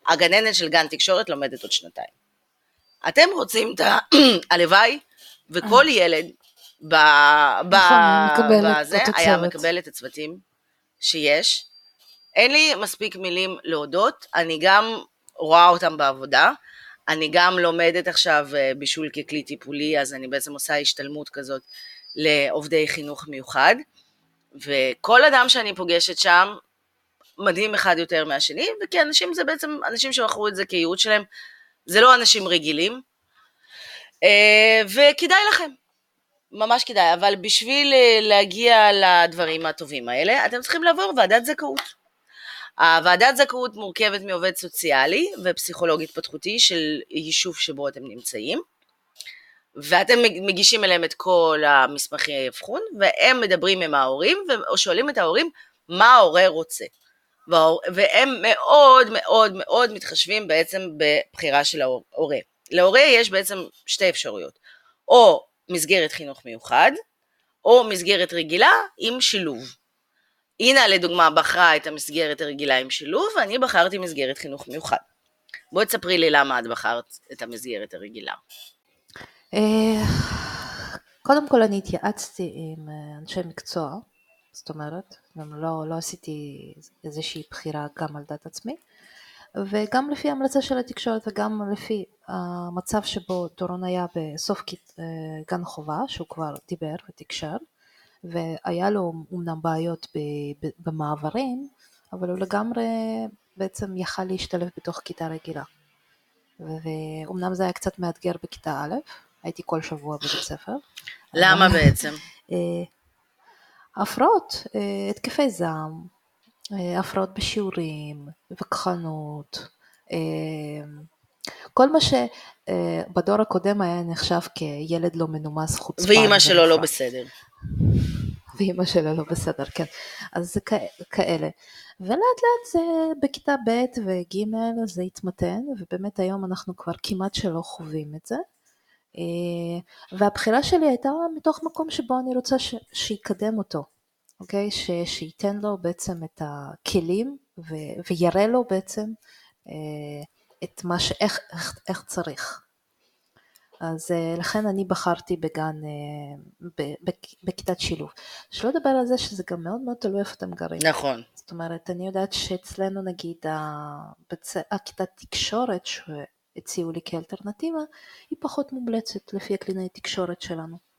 הגננת של גן תקשורת לומדת עוד שנתיים. אתם רוצים את הלוואי, וכל ילד ב... ב... נכון, בזה היה מקבל את הצוותים שיש, אין לי מספיק מילים להודות, אני גם רואה אותם בעבודה, אני גם לומדת עכשיו אה, בישול ככלי טיפולי, אז אני בעצם עושה השתלמות כזאת לעובדי חינוך מיוחד, וכל אדם שאני פוגשת שם, מדהים אחד יותר מהשני, וכי אנשים זה בעצם אנשים שבחרו את זה כייעוד שלהם, זה לא אנשים רגילים, אה, וכדאי לכם, ממש כדאי, אבל בשביל אה, להגיע לדברים הטובים האלה, אתם צריכים לעבור ועדת זכאות. הוועדת זכאות מורכבת מעובד סוציאלי ופסיכולוג התפתחותי של יישוב שבו אתם נמצאים, ואתם מגישים אליהם את כל המסמכי האבחון, והם מדברים עם ההורים, או שואלים את ההורים מה ההורה רוצה. והם מאוד מאוד מאוד מתחשבים בעצם בבחירה של ההורה. להורה יש בעצם שתי אפשרויות, או מסגרת חינוך מיוחד, או מסגרת רגילה עם שילוב. אינה לדוגמה בחרה את המסגרת הרגילה עם שילוב, ואני בחרתי מסגרת חינוך מיוחד. בואי תספרי לי למה את בחרת את המסגרת הרגילה. אה, קודם כל אני התייעצתי עם אה, אנשי מקצוע, זאת אומרת, גם לא, לא עשיתי איזושהי בחירה גם על דעת עצמי, וגם לפי המלצה של התקשורת וגם לפי המצב שבו דורון היה בסוף אה, גן חובה, שהוא כבר דיבר ותקשר, והיה לו אמנם בעיות במעברים, אבל הוא לגמרי בעצם יכל להשתלב בתוך כיתה רגילה. ואומנם זה היה קצת מאתגר בכיתה א', הייתי כל שבוע בבית ספר. למה בעצם? אה, הפרעות, אה, התקפי זעם, אה, הפרעות בשיעורים, וכחנות, כל מה שבדור הקודם היה נחשב כילד לא מנומס חוצפן. ואימא שלו לא בסדר. ואימא שלו לא בסדר, כן. אז זה כאלה. ולאט לאט זה בכיתה ב' וג' זה התמתן, ובאמת היום אנחנו כבר כמעט שלא חווים את זה. אה, והבחירה שלי הייתה מתוך מקום שבו אני רוצה ש, שיקדם אותו, אוקיי? ש, שייתן לו בעצם את הכלים ו, ויראה לו בעצם אה, את מה ש... איך, איך, צריך. אז אה, לכן אני בחרתי בגן, בכיתת שילוב. שלא לדבר על זה שזה גם מאוד מאוד תלוי איפה אתם גרים. נכון. זאת אומרת, אני יודעת שאצלנו נגיד הכיתת תקשורת שהציעו לי כאלטרנטיבה, היא פחות מומלצת לפי הקלינאי תקשורת שלנו.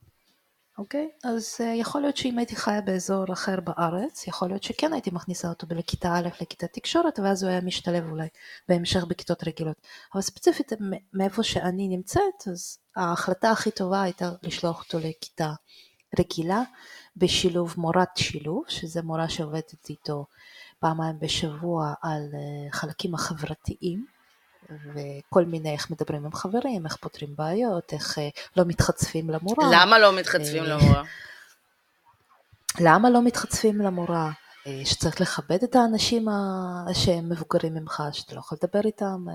אוקיי? אז uh, יכול להיות שאם הייתי חיה באזור אחר בארץ, יכול להיות שכן הייתי מכניסה אותו לכיתה א' לכיתת תקשורת, ואז הוא היה משתלב אולי בהמשך בכיתות רגילות. אבל ספציפית מאיפה שאני נמצאת, אז ההחלטה הכי טובה הייתה לשלוח אותו לכיתה רגילה, בשילוב מורת שילוב, שזה מורה שעובדת איתו פעמיים בשבוע על אה, חלקים החברתיים, וכל מיני איך מדברים עם חברים, איך פותרים בעיות, איך אה, לא מתחצפים למורה. למה לא מתחצפים אה, למורה? למה לא מתחצפים למורה? שצריך לכבד את האנשים שהם מבוגרים ממך, שאתה לא יכול לדבר איתם,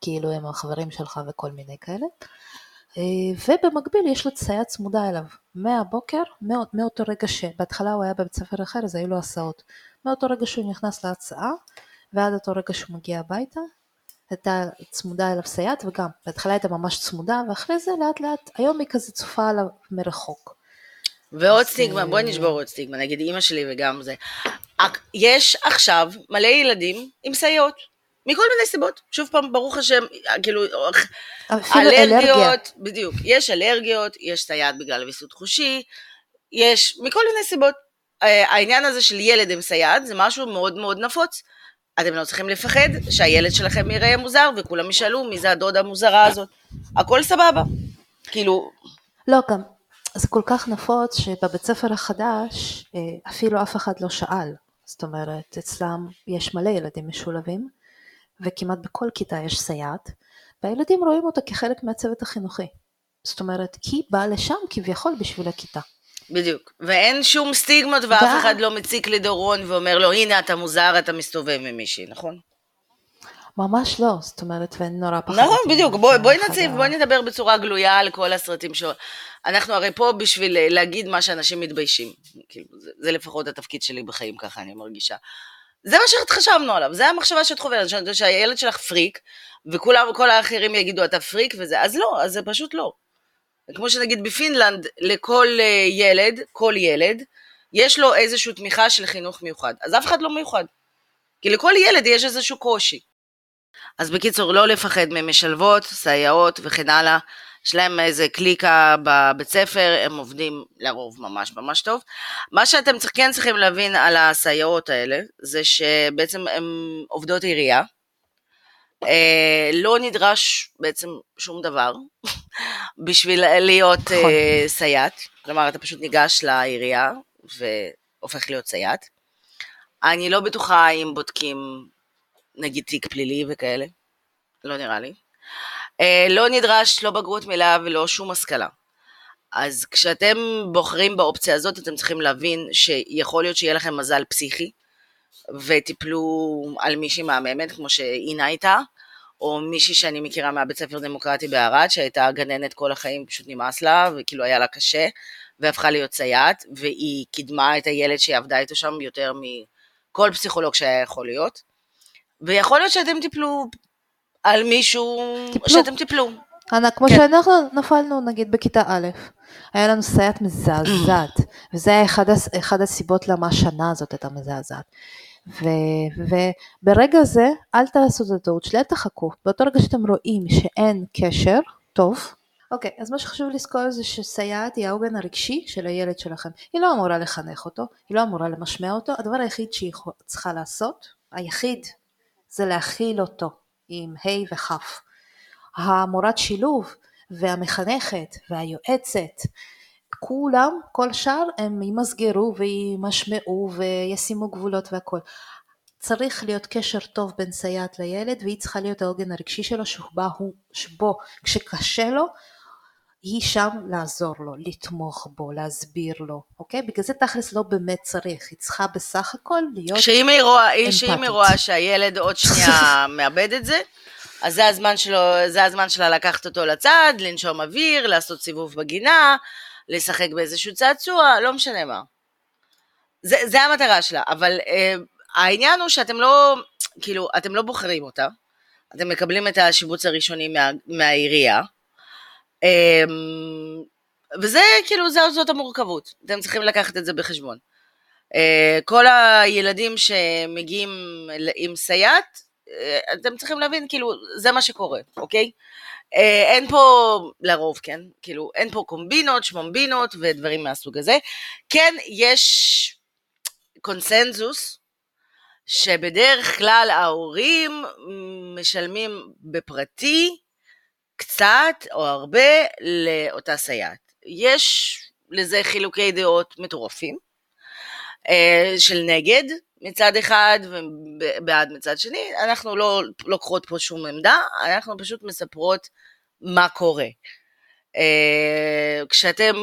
כאילו הם החברים שלך וכל מיני כאלה. ובמקביל יש לו סייעת צמודה אליו, מהבוקר, מאותו רגע שבהתחלה הוא היה בבית ספר אחר אז היו לו הסעות, מאותו רגע שהוא נכנס להצעה ועד אותו רגע שהוא מגיע הביתה, הייתה צמודה אליו סייעת וגם בהתחלה הייתה ממש צמודה ואחרי זה לאט לאט היום היא כזה צופה עליו מרחוק. ועוד סטיגמה, בואי נשבור עוד סטיגמה, נגיד אימא שלי וגם זה. יש עכשיו מלא ילדים עם סייעות, מכל מיני סיבות. שוב פעם, ברוך השם, כאילו, אלרגיות, אלרגיה. בדיוק, יש אלרגיות, יש סייעת בגלל ויסות חושי, יש מכל מיני סיבות. אה, העניין הזה של ילד עם סייעת זה משהו מאוד מאוד נפוץ. אתם לא צריכים לפחד שהילד שלכם יראה מוזר וכולם ישאלו מי זה הדודה המוזרה הזאת. הכל סבבה. כאילו... לא, גם זה כל כך נפוץ שבבית ספר החדש אה, אפילו אף אחד לא שאל. זאת אומרת, אצלם יש מלא ילדים משולבים, וכמעט בכל כיתה יש סייעת, והילדים רואים אותה כחלק מהצוות החינוכי. זאת אומרת, היא באה לשם כביכול בשביל הכיתה. בדיוק, ואין שום סטיגמות ואף. אחד לא מציק לדורון ואומר לו, הנה אתה מוזר, אתה מסתובב עם מישהי, נכון? ממש לא, זאת אומרת, ואני נורא פחדתי. נכון, בדיוק, בואי בוא נציב, בואי נדבר בצורה גלויה על כל הסרטים ש... אנחנו הרי פה בשביל להגיד מה שאנשים מתביישים. כאילו, זה, זה לפחות התפקיד שלי בחיים, ככה אני מרגישה. זה מה שחשבנו עליו, זה המחשבה שאת חוברת, שהילד שלך פריק, וכולם, כל האחרים יגידו אתה פריק וזה, אז לא, אז זה פשוט לא. כמו שנגיד בפינלנד, לכל אה, ילד, כל ילד, יש לו איזושהי תמיכה של חינוך מיוחד, אז אף אחד לא מיוחד. כי לכל ילד יש איזשהו קושי. אז בקיצור, לא לפחד ממשלבות, סייעות וכן הלאה. יש להם איזה קליקה בבית ספר, הם עובדים לרוב ממש ממש טוב. מה שאתם כן צריכים להבין על הסייעות האלה, זה שבעצם הן עובדות עירייה. אה, לא נדרש בעצם שום דבר בשביל להיות נכון. אה, סייעת. כלומר, אתה פשוט ניגש לעירייה והופך להיות סייעת. אני לא בטוחה אם בודקים נגיד תיק פלילי וכאלה, לא נראה לי. אה, לא נדרש לא בגרות מלאה ולא שום השכלה. אז כשאתם בוחרים באופציה הזאת, אתם צריכים להבין שיכול להיות שיהיה לכם מזל פסיכי, וטיפלו על מישהי מהממת, כמו שאינה הייתה, או מישהי שאני מכירה מהבית ספר דמוקרטי בערד, שהייתה גננת כל החיים, פשוט נמאס לה, וכאילו היה לה קשה, והפכה להיות סייעת, והיא קידמה את הילד שהיא עבדה איתו שם יותר מכל פסיכולוג שהיה יכול להיות. ויכול להיות שאתם תיפלו על מישהו, טיפלו. שאתם תיפלו. אנא, כמו כן. שאנחנו נפלנו נגיד בכיתה א', היה לנו סייעת מזעזעת, וזה היה אחד, אחד הסיבות למה השנה הזאת הייתה מזעזעת. ו, וברגע הזה, אל תעשו את הטעות שלי, אל תחכו. באותו רגע שאתם רואים שאין קשר טוב, אוקיי, אז מה שחשוב לזכור זה שסייעת היא העוגן הרגשי של הילד שלכם. היא לא אמורה לחנך אותו, היא לא אמורה למשמע אותו, הדבר היחיד שהיא צריכה לעשות, היחיד, זה להכיל אותו עם ה' וכ'. המורת שילוב והמחנכת והיועצת, כולם, כל שאר, הם ימסגרו וימשמעו וישימו גבולות והכל. צריך להיות קשר טוב בין סייעת לילד והיא צריכה להיות העוגן הרגשי שלו שבה הוא, שבו כשקשה לו היא שם לעזור לו, לתמוך בו, להסביר לו, אוקיי? בגלל זה תכלס לא באמת צריך, היא צריכה בסך הכל להיות שאם היא רואה, שאם היא אמפתית. רואה שהילד עוד שנייה מאבד את זה, אז זה הזמן שלו, זה הזמן שלה לקחת אותו לצד, לנשום אוויר, לעשות סיבוב בגינה, לשחק באיזשהו צעצוע, לא משנה מה. זה, זה המטרה שלה, אבל אה, העניין הוא שאתם לא, כאילו, אתם לא בוחרים אותה, אתם מקבלים את השיבוץ הראשוני מה, מהעירייה, אה, וזה כאילו, זה, זאת המורכבות, אתם צריכים לקחת את זה בחשבון. אה, כל הילדים שמגיעים עם סייעת, אה, אתם צריכים להבין, כאילו, זה מה שקורה, אוקיי? אה, אין פה, לרוב, כן? כאילו, אין פה קומבינות, שמומבינות ודברים מהסוג הזה. כן, יש קונסנזוס שבדרך כלל ההורים משלמים בפרטי קצת או הרבה לאותה סייעת. יש לזה חילוקי דעות מטורפים. אה, של נגד מצד אחד ובעד מצד שני, אנחנו לא לוקחות פה שום עמדה, אנחנו פשוט מספרות מה קורה. אה, כשאתם,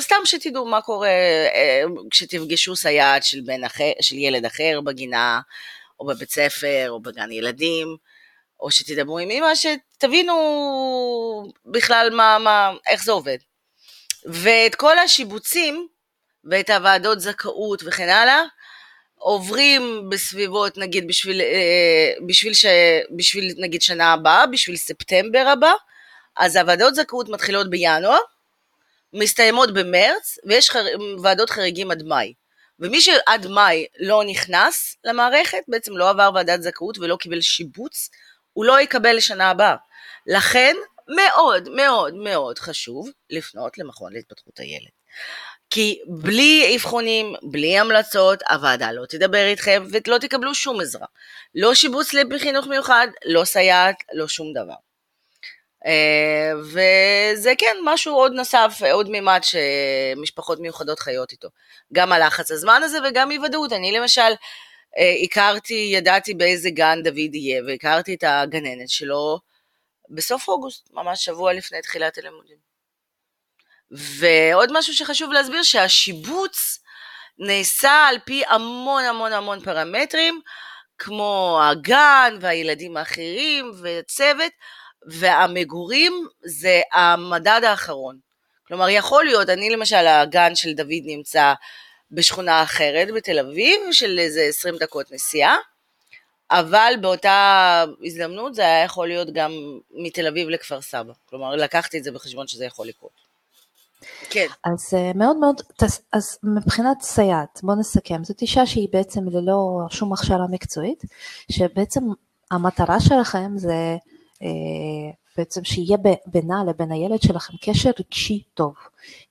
סתם שתדעו מה קורה אה, כשתפגשו סייעת של, אחר, של ילד אחר בגינה, או בבית ספר, או בגן ילדים, או שתדברו עם אמא, שתבינו בכלל מה, מה, איך זה עובד. ואת כל השיבוצים, ואת הוועדות זכאות וכן הלאה, עוברים בסביבות, נגיד, בשביל, אה, בשביל, ש, בשביל נגיד שנה הבאה, בשביל ספטמבר הבא, אז הוועדות זכאות מתחילות בינואר, מסתיימות במרץ, ויש חר... ועדות חריגים עד מאי. ומי שעד מאי לא נכנס למערכת, בעצם לא עבר ועדת זכאות ולא קיבל שיבוץ, הוא לא יקבל לשנה הבאה. לכן, מאוד מאוד מאוד חשוב לפנות למכון להתפתחות הילד. כי בלי אבחונים, בלי המלצות, הוועדה לא תדבר איתכם ולא תקבלו שום עזרה. לא שיבוץ בחינוך מיוחד, לא סייעת, לא שום דבר. אה, וזה כן משהו עוד נוסף, עוד מימד שמשפחות מיוחדות חיות איתו. גם הלחץ הזמן הזה וגם אי ודאות. אני למשל אה, הכרתי, ידעתי באיזה גן דוד יהיה, והכרתי את הגננת שלו בסוף אוגוסט, ממש שבוע לפני תחילת הלימודים. ועוד משהו שחשוב להסביר, שהשיבוץ נעשה על פי המון המון המון פרמטרים, כמו הגן והילדים האחרים והצוות, והמגורים זה המדד האחרון. כלומר, יכול להיות, אני למשל, הגן של דוד נמצא בשכונה אחרת בתל אביב, של איזה 20 דקות נסיעה, אבל באותה הזדמנות זה היה יכול להיות גם מתל אביב לכפר סבא. כלומר, לקחתי את זה בחשבון שזה יכול לקרות. כן. אז אה, מאוד מאוד, אז מבחינת סייעת, בוא נסכם, זאת אישה שהיא בעצם ללא שום הכשרה מקצועית, שבעצם המטרה שלכם זה אה, בעצם שיהיה בינה לבין הילד שלכם קשר רגשי טוב,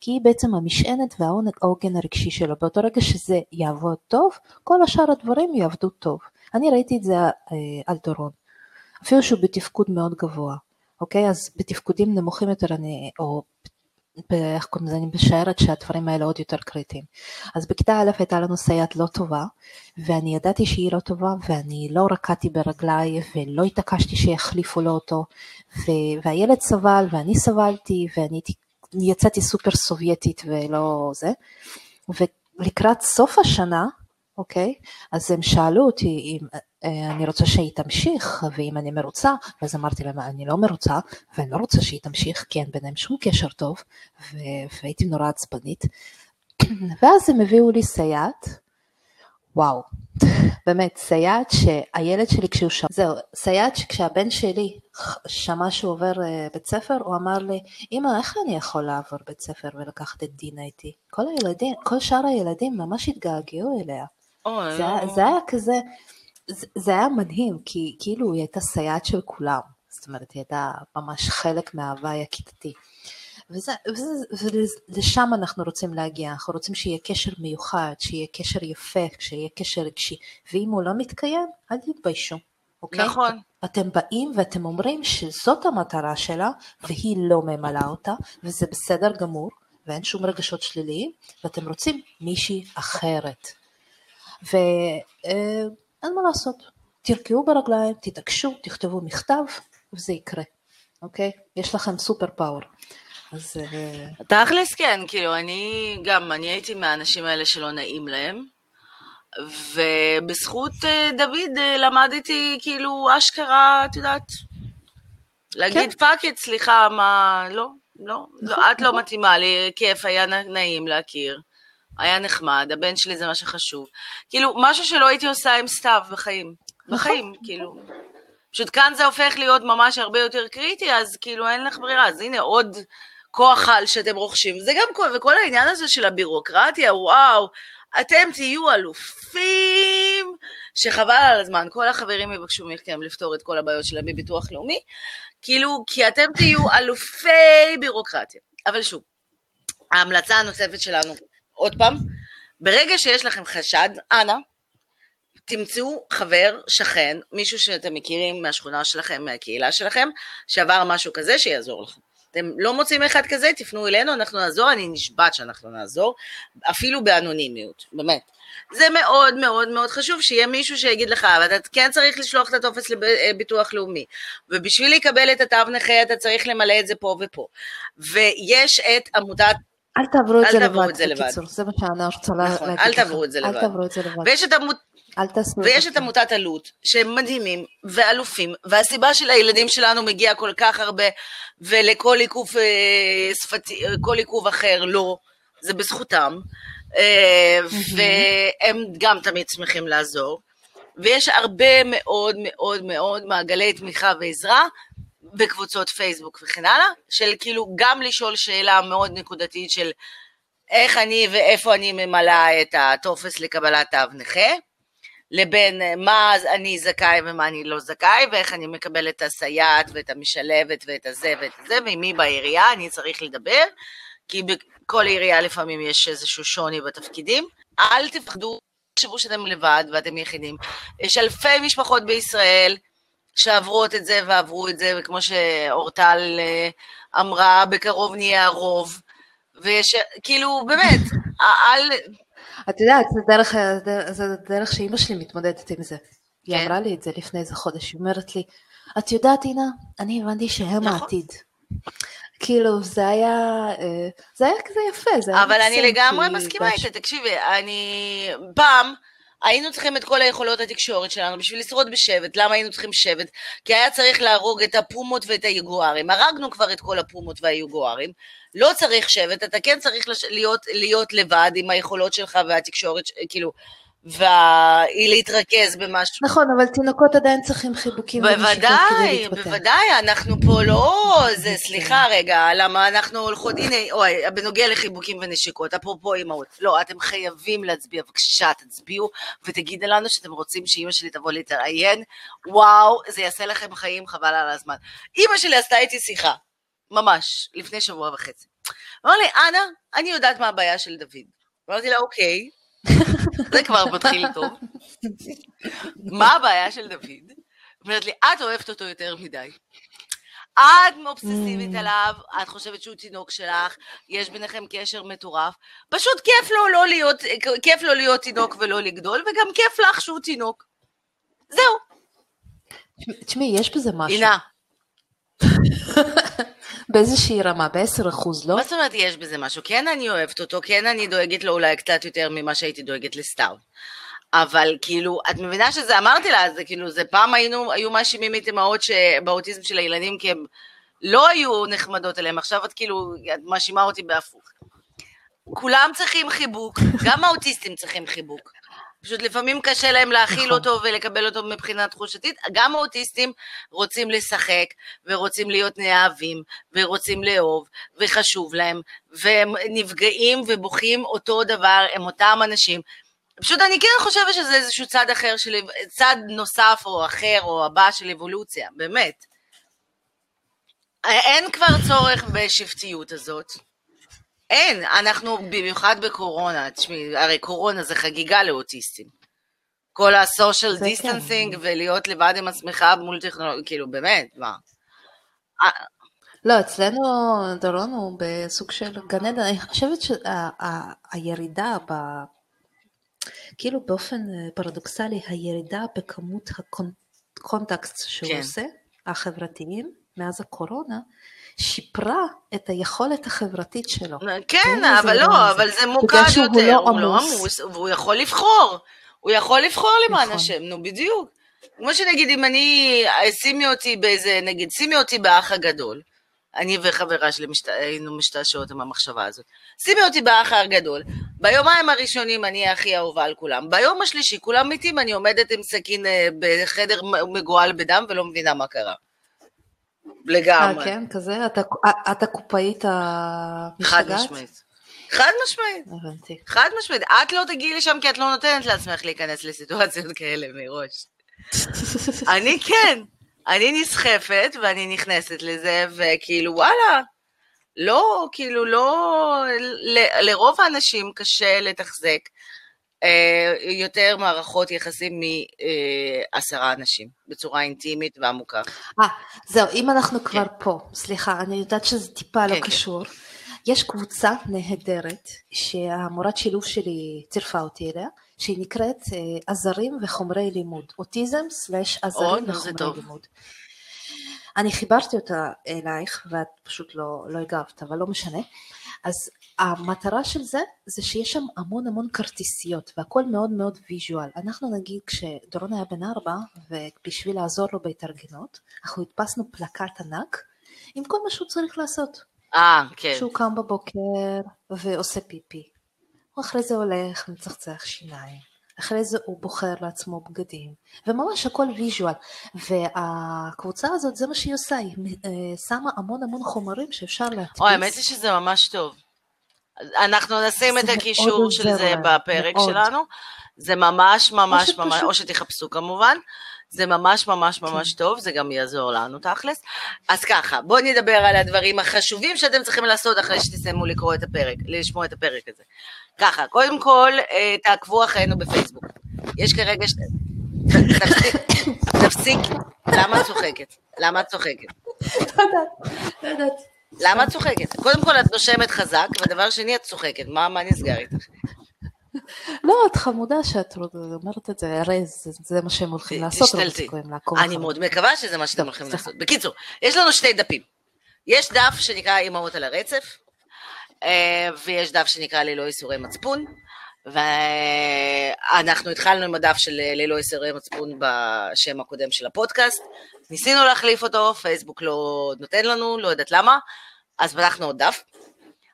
כי היא בעצם המשענת והעוגן הרגשי שלו, באותו רגע שזה יעבוד טוב, כל השאר הדברים יעבדו טוב. אני ראיתי את זה אה, על דורון, אפילו שהוא בתפקוד מאוד גבוה, אוקיי? אז בתפקודים נמוכים יותר אני, או איך קוראים לזה, אני משערת שהדברים האלה עוד יותר קריטיים. אז בכיתה א' הייתה לנו סייעת לא טובה, ואני ידעתי שהיא לא טובה, ואני לא רקדתי ברגליי, ולא התעקשתי שיחליפו לו אותו, ו- והילד סבל, ואני סבלתי, ואני יצאתי סופר סובייטית ולא זה, ולקראת סוף השנה, אוקיי? אז הם שאלו אותי אם אה, אני רוצה שהיא תמשיך, ואם אני מרוצה, ואז אמרתי להם, אני לא מרוצה, ואני לא רוצה שהיא תמשיך, כי אין ביניהם שום קשר טוב, והייתי נורא עצבנית. ואז הם הביאו לי סייעת, וואו, באמת, סייעת שהילד שלי כשהוא שמע, זהו, סייעת שכשהבן שלי שמע שהוא עובר uh, בית ספר, הוא אמר לי, אמא, איך אני יכול לעבור בית ספר ולקחת את דינה איתי? כל הילדים, כל שאר הילדים ממש התגעגעו אליה. זה, היה, זה היה כזה, זה, זה היה מדהים, כי כאילו היא הייתה סייעת של כולם, זאת אומרת, היא הייתה ממש חלק מההוואי הכיתתי. וזה, וזה, ולשם אנחנו רוצים להגיע, אנחנו רוצים שיהיה קשר מיוחד, שיהיה קשר יפה, שיהיה קשר רגשי, ואם הוא לא מתקיים, אל תתביישו, אוקיי? נכון. אתם באים ואתם אומרים שזאת המטרה שלה, והיא לא ממלאה אותה, וזה בסדר גמור, ואין שום רגשות שליליים, ואתם רוצים מישהי אחרת. ואין אה, מה לעשות, תרקעו ברגליים, תתעקשו, תכתבו מכתב, וזה יקרה, אוקיי? יש לכם סופר פאוור. אז... אה, תכלס כן, כאילו, אני גם, אני הייתי מהאנשים האלה שלא נעים להם, ובזכות אה, דוד למדתי, כאילו, אשכרה, את יודעת, להגיד כן. fuck it, סליחה, מה, לא, לא, לא, נכון, את לא נכון. מתאימה לי, כיף, היה נעים להכיר, היה נחמד, הבן שלי זה מה שחשוב. כאילו, משהו שלא הייתי עושה עם סתיו בחיים, נכון, בחיים, כאילו. פשוט כאן זה הופך להיות ממש הרבה יותר קריטי, אז כאילו אין לך ברירה, אז הנה עוד כוח על שאתם רוכשים. זה גם כל, וכל העניין הזה של הבירוקרטיה, וואו, אתם תהיו אלופים, שחבל על הזמן, כל החברים יבקשו מכם לפתור את כל הבעיות שלהם בביטוח לאומי, כאילו, כי אתם תהיו אלופי בירוקרטיה. אבל שוב, ההמלצה הנוספת שלנו, עוד פעם, ברגע שיש לכם חשד, אנא, תמצאו חבר, שכן, מישהו שאתם מכירים מהשכונה שלכם, מהקהילה שלכם, שעבר משהו כזה, שיעזור לכם. אתם לא מוצאים אחד כזה, תפנו אלינו, אנחנו נעזור, אני נשבעת שאנחנו נעזור, אפילו באנונימיות, באמת. זה מאוד מאוד מאוד חשוב שיהיה מישהו שיגיד לך, אבל אתה כן צריך לשלוח את הטופס לביטוח לאומי, ובשביל לקבל את התו נכה אתה צריך למלא את זה פה ופה. ויש את עמותת אל תעברו את זה לבד, בקיצור, זה מה שאני רוצה נכון, להגיד לך. אל תעברו את זה לבד. ויש את תעשו ויש את עמותת עלות, שהם מדהימים ואלופים, והסיבה שלילדים שלנו מגיע כל כך הרבה, ולכל עיכוב אה, שפתי, כל עיכוב אחר לא, זה בזכותם, אה, והם גם תמיד שמחים לעזור, ויש הרבה מאוד מאוד מאוד מעגלי תמיכה ועזרה, בקבוצות פייסבוק וכן הלאה, של כאילו גם לשאול שאלה מאוד נקודתית של איך אני ואיפה אני ממלאה את הטופס לקבלת תו נכה, לבין אה, מה אני זכאי ומה אני לא זכאי, ואיך אני מקבל את הסייעת ואת המשלבת ואת הזה ואת זה, ועם מי בעירייה אני צריך לדבר, כי בכל עירייה לפעמים יש איזשהו שוני בתפקידים. אל תפחדו, תחשבו שאתם לבד ואתם יחידים. יש אלפי משפחות בישראל שעברות את זה ועברו את זה, וכמו שאורטל אה, אמרה, בקרוב נהיה הרוב. ויש, כאילו, באמת, אל... את יודעת, זה דרך, זה דרך שאימא שלי מתמודדת עם זה. היא כן. אמרה לי את זה לפני איזה חודש, היא אומרת לי, את יודעת, אינה, אני הבנתי שהם נכון. העתיד. כאילו, זה היה, אה, זה היה כזה יפה, זה היה אבל אני לגמרי מסכימה איתה, תקשיבי, אני פעם... היינו צריכים את כל היכולות התקשורת שלנו בשביל לשרוד בשבט. למה היינו צריכים שבט? כי היה צריך להרוג את הפומות ואת היגוארים. הרגנו כבר את כל הפומות והיגוארים. לא צריך שבט, אתה כן צריך להיות, להיות לבד עם היכולות שלך והתקשורת, כאילו, ולהתרכז במשהו. נכון, אבל תינוקות עדיין צריכים חיבוקים בוודאי, בוודאי, אנחנו פה לא, זה, סליחה רגע, למה אנחנו הולכות, הנה, אוי, בנוגע לחיבוקים ונשיקות, אפרופו אימהות, לא, אתם חייבים להצביע, בבקשה, תצביעו, ותגידו לנו שאתם רוצים שאימא שלי תבוא להתראיין, וואו, זה יעשה לכם חיים חבל על הזמן. אימא שלי עשתה איתי שיחה, ממש, לפני שבוע וחצי. אמר לי, אנה, אני יודעת מה הבעיה של דוד. אמרתי לה, אוקיי, זה כבר מתחיל טוב. מה הבעיה של דוד? אומרת לי, את אוהבת אותו יותר מדי. את אובססיבית mm. עליו, את חושבת שהוא תינוק שלך, יש ביניכם קשר מטורף. פשוט כיף לו, לא להיות, כיף לו להיות תינוק ולא לגדול, וגם כיף לך שהוא תינוק. זהו. תשמעי, יש בזה משהו. עינה. באיזושהי רמה, ב-10 אחוז, לא? מה זאת אומרת יש בזה משהו? כן אני אוהבת אותו, כן אני דואגת לו אולי קצת יותר ממה שהייתי דואגת לסתיו. אבל כאילו, את מבינה שזה, אמרתי לה, זה כאילו, זה פעם היינו, היו מאשימים את אמהות באוטיזם של הילדים כי הם לא היו נחמדות אליהם, עכשיו את כאילו, את מאשימה אותי בהפוך. כולם צריכים חיבוק, גם האוטיסטים צריכים חיבוק. פשוט לפעמים קשה להם להכיל נכון. אותו ולקבל אותו מבחינה תחושתית. גם האוטיסטים רוצים לשחק, ורוצים להיות נאהבים, ורוצים לאהוב, וחשוב להם, והם נפגעים ובוכים אותו דבר, הם אותם אנשים. פשוט אני כן חושבת שזה איזשהו צד אחר, של, צד נוסף או אחר או הבא של אבולוציה, באמת. אין כבר צורך בשבטיות הזאת. אין, אנחנו במיוחד בקורונה, תשמעי, הרי קורונה זה חגיגה לאוטיסטים. כל ה-social distancing כן. ולהיות לבד עם עצמך מול טכנולוגיה, כאילו באמת, מה? לא, אצלנו דורון הוא בסוג של גן עדן, אני חושבת שהירידה ב... כאילו באופן פרדוקסלי, הירידה בכמות הקונטקסט שהוא כן. עושה, החברתיים, מאז הקורונה, שיפרה את היכולת החברתית שלו. כן, אבל לא, אבל זה מוקד יותר, לא הוא לא עמוס, והוא יכול לבחור. הוא יכול לבחור למען נכון. השם, נו בדיוק. כמו שנגיד, אם אני, שימי אותי באיזה, נגיד, שימי אותי באח הגדול. אני וחברה שלי משת... היינו משתעשעות עם המחשבה הזאת. שימי אותי באח הגדול. ביומיים הראשונים אני הכי אהובה על כולם. ביום השלישי כולם מתים, אני עומדת עם סכין אה, בחדר מגועל בדם ולא מבינה מה קרה. לגמרי. אה, כן, כזה? אתה, אתה קופאית המשתגעת? חד משמעית. חד משמעית. הבנתי. חד משמעית. את לא תגיעי לשם כי את לא נותנת לעצמך להיכנס לסיטואציות כאלה מראש. אני כן. אני נסחפת ואני נכנסת לזה, וכאילו, וואלה, לא, כאילו, לא, ל, לרוב האנשים קשה לתחזק אה, יותר מערכות יחסים מעשרה אנשים, בצורה אינטימית ועמוקה. אה, זהו, אם אנחנו כבר כן. פה, סליחה, אני יודעת שזה טיפה לא כן, לא קשור. כן. יש קבוצה נהדרת שהמורת שילוב שלי צירפה אותי אליה, שהיא נקראת אה, עזרים וחומרי לימוד, אוטיזם סלאש עזרים וחומרי לימוד. אני חיברתי אותה אלייך ואת פשוט לא, לא הגבת, אבל לא משנה. אז המטרה של זה, זה שיש שם המון המון כרטיסיות והכל מאוד מאוד ויז'ואל. אנחנו נגיד כשדורון היה בן ארבע ובשביל לעזור לו בהתארגנות, אנחנו הדפסנו פלקט ענק עם כל מה שהוא צריך לעשות. אה, כן. שהוא קם בבוקר ועושה פיפי. הוא אחרי זה הולך ומצחצח שיניים. אחרי זה הוא בוחר לעצמו בגדים, וממש הכל visual. והקבוצה הזאת, זה מה שהיא עושה, היא אה, שמה המון המון חומרים שאפשר להדפיס. אוי, האמת היא שזה ממש טוב. אנחנו נשים את הקישור של זה בפרק מאוד. שלנו. זה ממש ממש ממש, או שתחפשו כמובן. זה ממש ממש ממש כן. טוב, זה גם יעזור לנו תכלס. אז ככה, בואו נדבר על הדברים החשובים שאתם צריכים לעשות אחרי שתסיימו לקרוא את הפרק, לשמוע את הפרק הזה. ככה, קודם כל, אה, תעקבו אחרינו בפייסבוק. יש כרגע... ש... תפסיק, תפסיק, למה את צוחקת? למה את צוחקת? לא יודעת, למה את צוחקת? קודם כל את נושמת חזק, ודבר שני את צוחקת, מה, מה נסגר איתך? לא, את חמודה שאת אומרת את זה, הרי זה, זה מה שהם הולכים לעשות, אני מאוד מקווה שזה מה שאתם הולכים לעשות. בקיצור, יש לנו שתי דפים. יש דף שנקרא אימהות על הרצף, אה, ויש דף שנקרא ללא איסורי מצפון, ואנחנו התחלנו עם הדף של ללא איסורי מצפון בשם הקודם של הפודקאסט, ניסינו להחליף אותו, פייסבוק לא נותן לנו, לא יודעת למה, אז פתחנו עוד דף.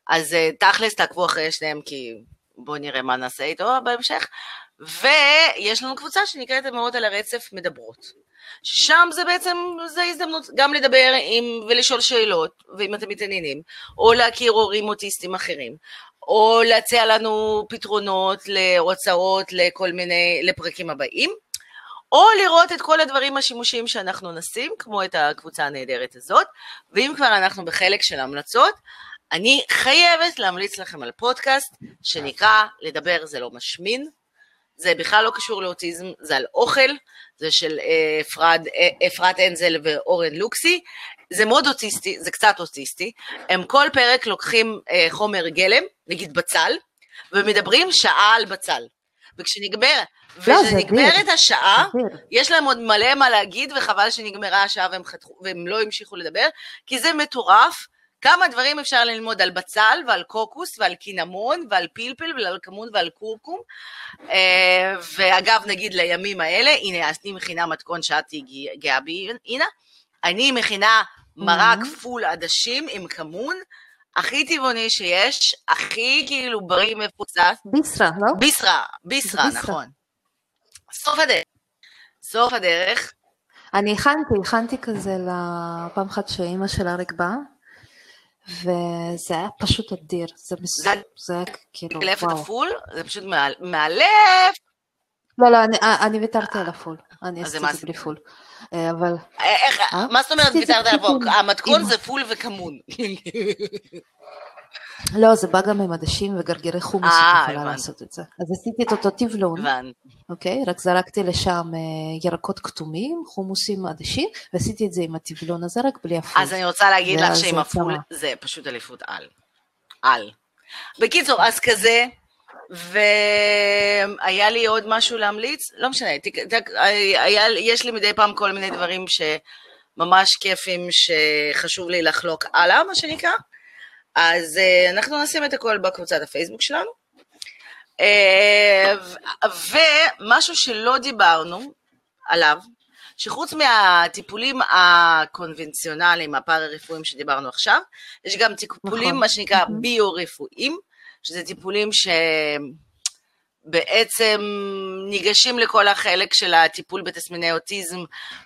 אז אה, תכלס תעקבו אחרי שניהם כי בואו נראה מה נעשה איתו בהמשך. ויש לנו קבוצה שנקראת אמהות על הרצף מדברות. שם זה בעצם, זה הזדמנות גם לדבר עם, ולשאול שאלות, ואם אתם מתעניינים, או להכיר הורים אוטיסטים אחרים, או להציע לנו פתרונות להוצאות לכל מיני, לפרקים הבאים, או לראות את כל הדברים השימושיים שאנחנו נשים, כמו את הקבוצה הנהדרת הזאת, ואם כבר אנחנו בחלק של המלצות, אני חייבת להמליץ לכם על פודקאסט שנקרא לדבר זה לא משמין, זה בכלל לא קשור לאוטיזם, זה על אוכל, זה של אה, אפרת, אה, אפרת אנזל ואורן לוקסי, זה מאוד אוטיסטי, זה קצת אוטיסטי, הם כל פרק לוקחים אה, חומר גלם, נגיד בצל, ומדברים שעה על בצל. וכשנגמר, לא, וכשנגמרת השעה, יש להם עוד מלא מה להגיד, וחבל שנגמרה השעה והם, חתכו, והם לא המשיכו לדבר, כי זה מטורף כמה דברים אפשר ללמוד על בצל ועל קוקוס ועל קינמון ועל פלפל ועל כמון ועל כורכום. אה, ואגב, נגיד לימים האלה, הנה, אני מכינה מתכון שאת גאה בי, הנה, אני מכינה מרק פול עדשים עם כמון, הכי טבעוני שיש, הכי כאילו בריא מפוצץ. ביסרה, לא? ביסרה, ביסרה, נכון. סוף הדרך. סוף הדרך. אני הכנתי, הכנתי כזה לפעם אחת שאימא של אריק באה, וזה היה פשוט אדיר, זה מסוג, זה היה כאילו, וואו. קלפת הפול? זה פשוט מאלף. לא, לא, אני, אני ויתרתי על הפול, אני עשיתי את זה בלי פול. אה, אבל... איך, אה? מה זאת אומרת ויתרת על הפול? המתכון זה פול וכמון. לא, זה בא גם עם עדשים וגרגירי חומוס, את יכולה לעשות את זה. אז עשיתי את אותו טבלון, אוקיי? רק זרקתי לשם ירקות כתומים, חומוסים עדשים, ועשיתי את זה עם הטבלון הזה, רק בלי הפול. אז אני רוצה להגיד לך שעם הפול זה פשוט אליפות על. על. בקיצור, אז כזה, והיה לי עוד משהו להמליץ, לא משנה, היה, יש לי מדי פעם כל מיני דברים שממש כיפים שחשוב לי לחלוק הלאה, מה שנקרא. אז uh, אנחנו נשים את הכל בקבוצת הפייסבוק שלנו. Uh, ומשהו שלא דיברנו עליו, שחוץ מהטיפולים הקונבנציונליים, הפארה-רפואיים שדיברנו עכשיו, יש גם טיפולים, נכון. מה שנקרא ביו-רפואיים, שזה טיפולים שבעצם ניגשים לכל החלק של הטיפול בתסמיני אוטיזם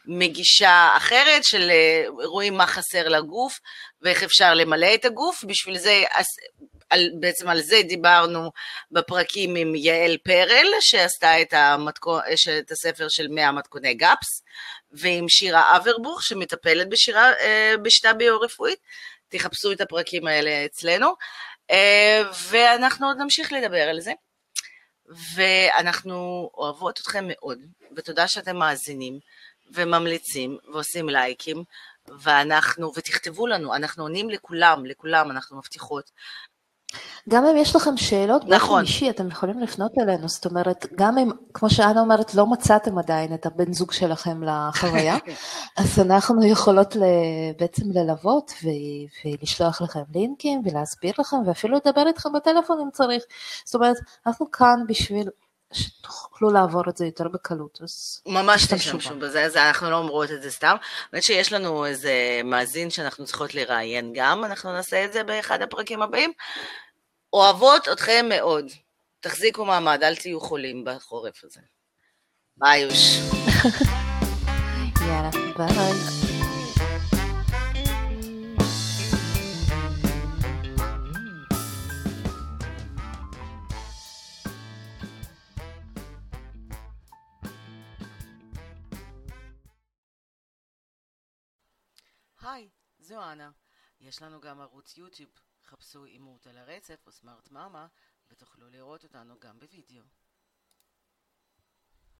מגישה אחרת, של אה, רואים מה חסר לגוף ואיך אפשר למלא את הגוף, בשביל זה על, בעצם על זה דיברנו בפרקים עם יעל פרל, שעשתה את, המתכון, את הספר של 100 מתכוני גאפס, ועם שירה אברבוך, שמטפלת בשירה, אה, בשיטה ביו-רפואית. תחפשו את הפרקים האלה אצלנו. אה, ואנחנו עוד נמשיך לדבר על זה. ואנחנו אוהבות אתכם מאוד, ותודה שאתם מאזינים וממליצים ועושים לייקים, ואנחנו, ותכתבו לנו, אנחנו עונים לכולם, לכולם, אנחנו מבטיחות. גם אם יש לכם שאלות נכון. אישי, אתם יכולים לפנות אלינו, זאת אומרת, גם אם, כמו שאנה אומרת, לא מצאתם עדיין את הבן זוג שלכם לחוויה, אז אנחנו יכולות בעצם ללוות ולשלוח לכם לינקים ולהסביר לכם, ואפילו לדבר איתכם בטלפון אם צריך. זאת אומרת, אנחנו כאן בשביל שתוכלו לעבור את זה יותר בקלות, אז ממש תשתמשו בזה, אז אנחנו לא אומרות את זה סתם. האמת שיש לנו איזה מאזין שאנחנו צריכות לראיין גם, אנחנו נעשה את זה באחד הפרקים הבאים. אוהבות אתכם מאוד. תחזיקו מעמד, אל תהיו חולים בחורף הזה. ביי יוש. יאללה, ביי. היי, זו אנה. יש לנו גם ערוץ יוטיוב, חפשו אימות על הרצף או סמארט מאמה ותוכלו לראות אותנו גם בווידאו.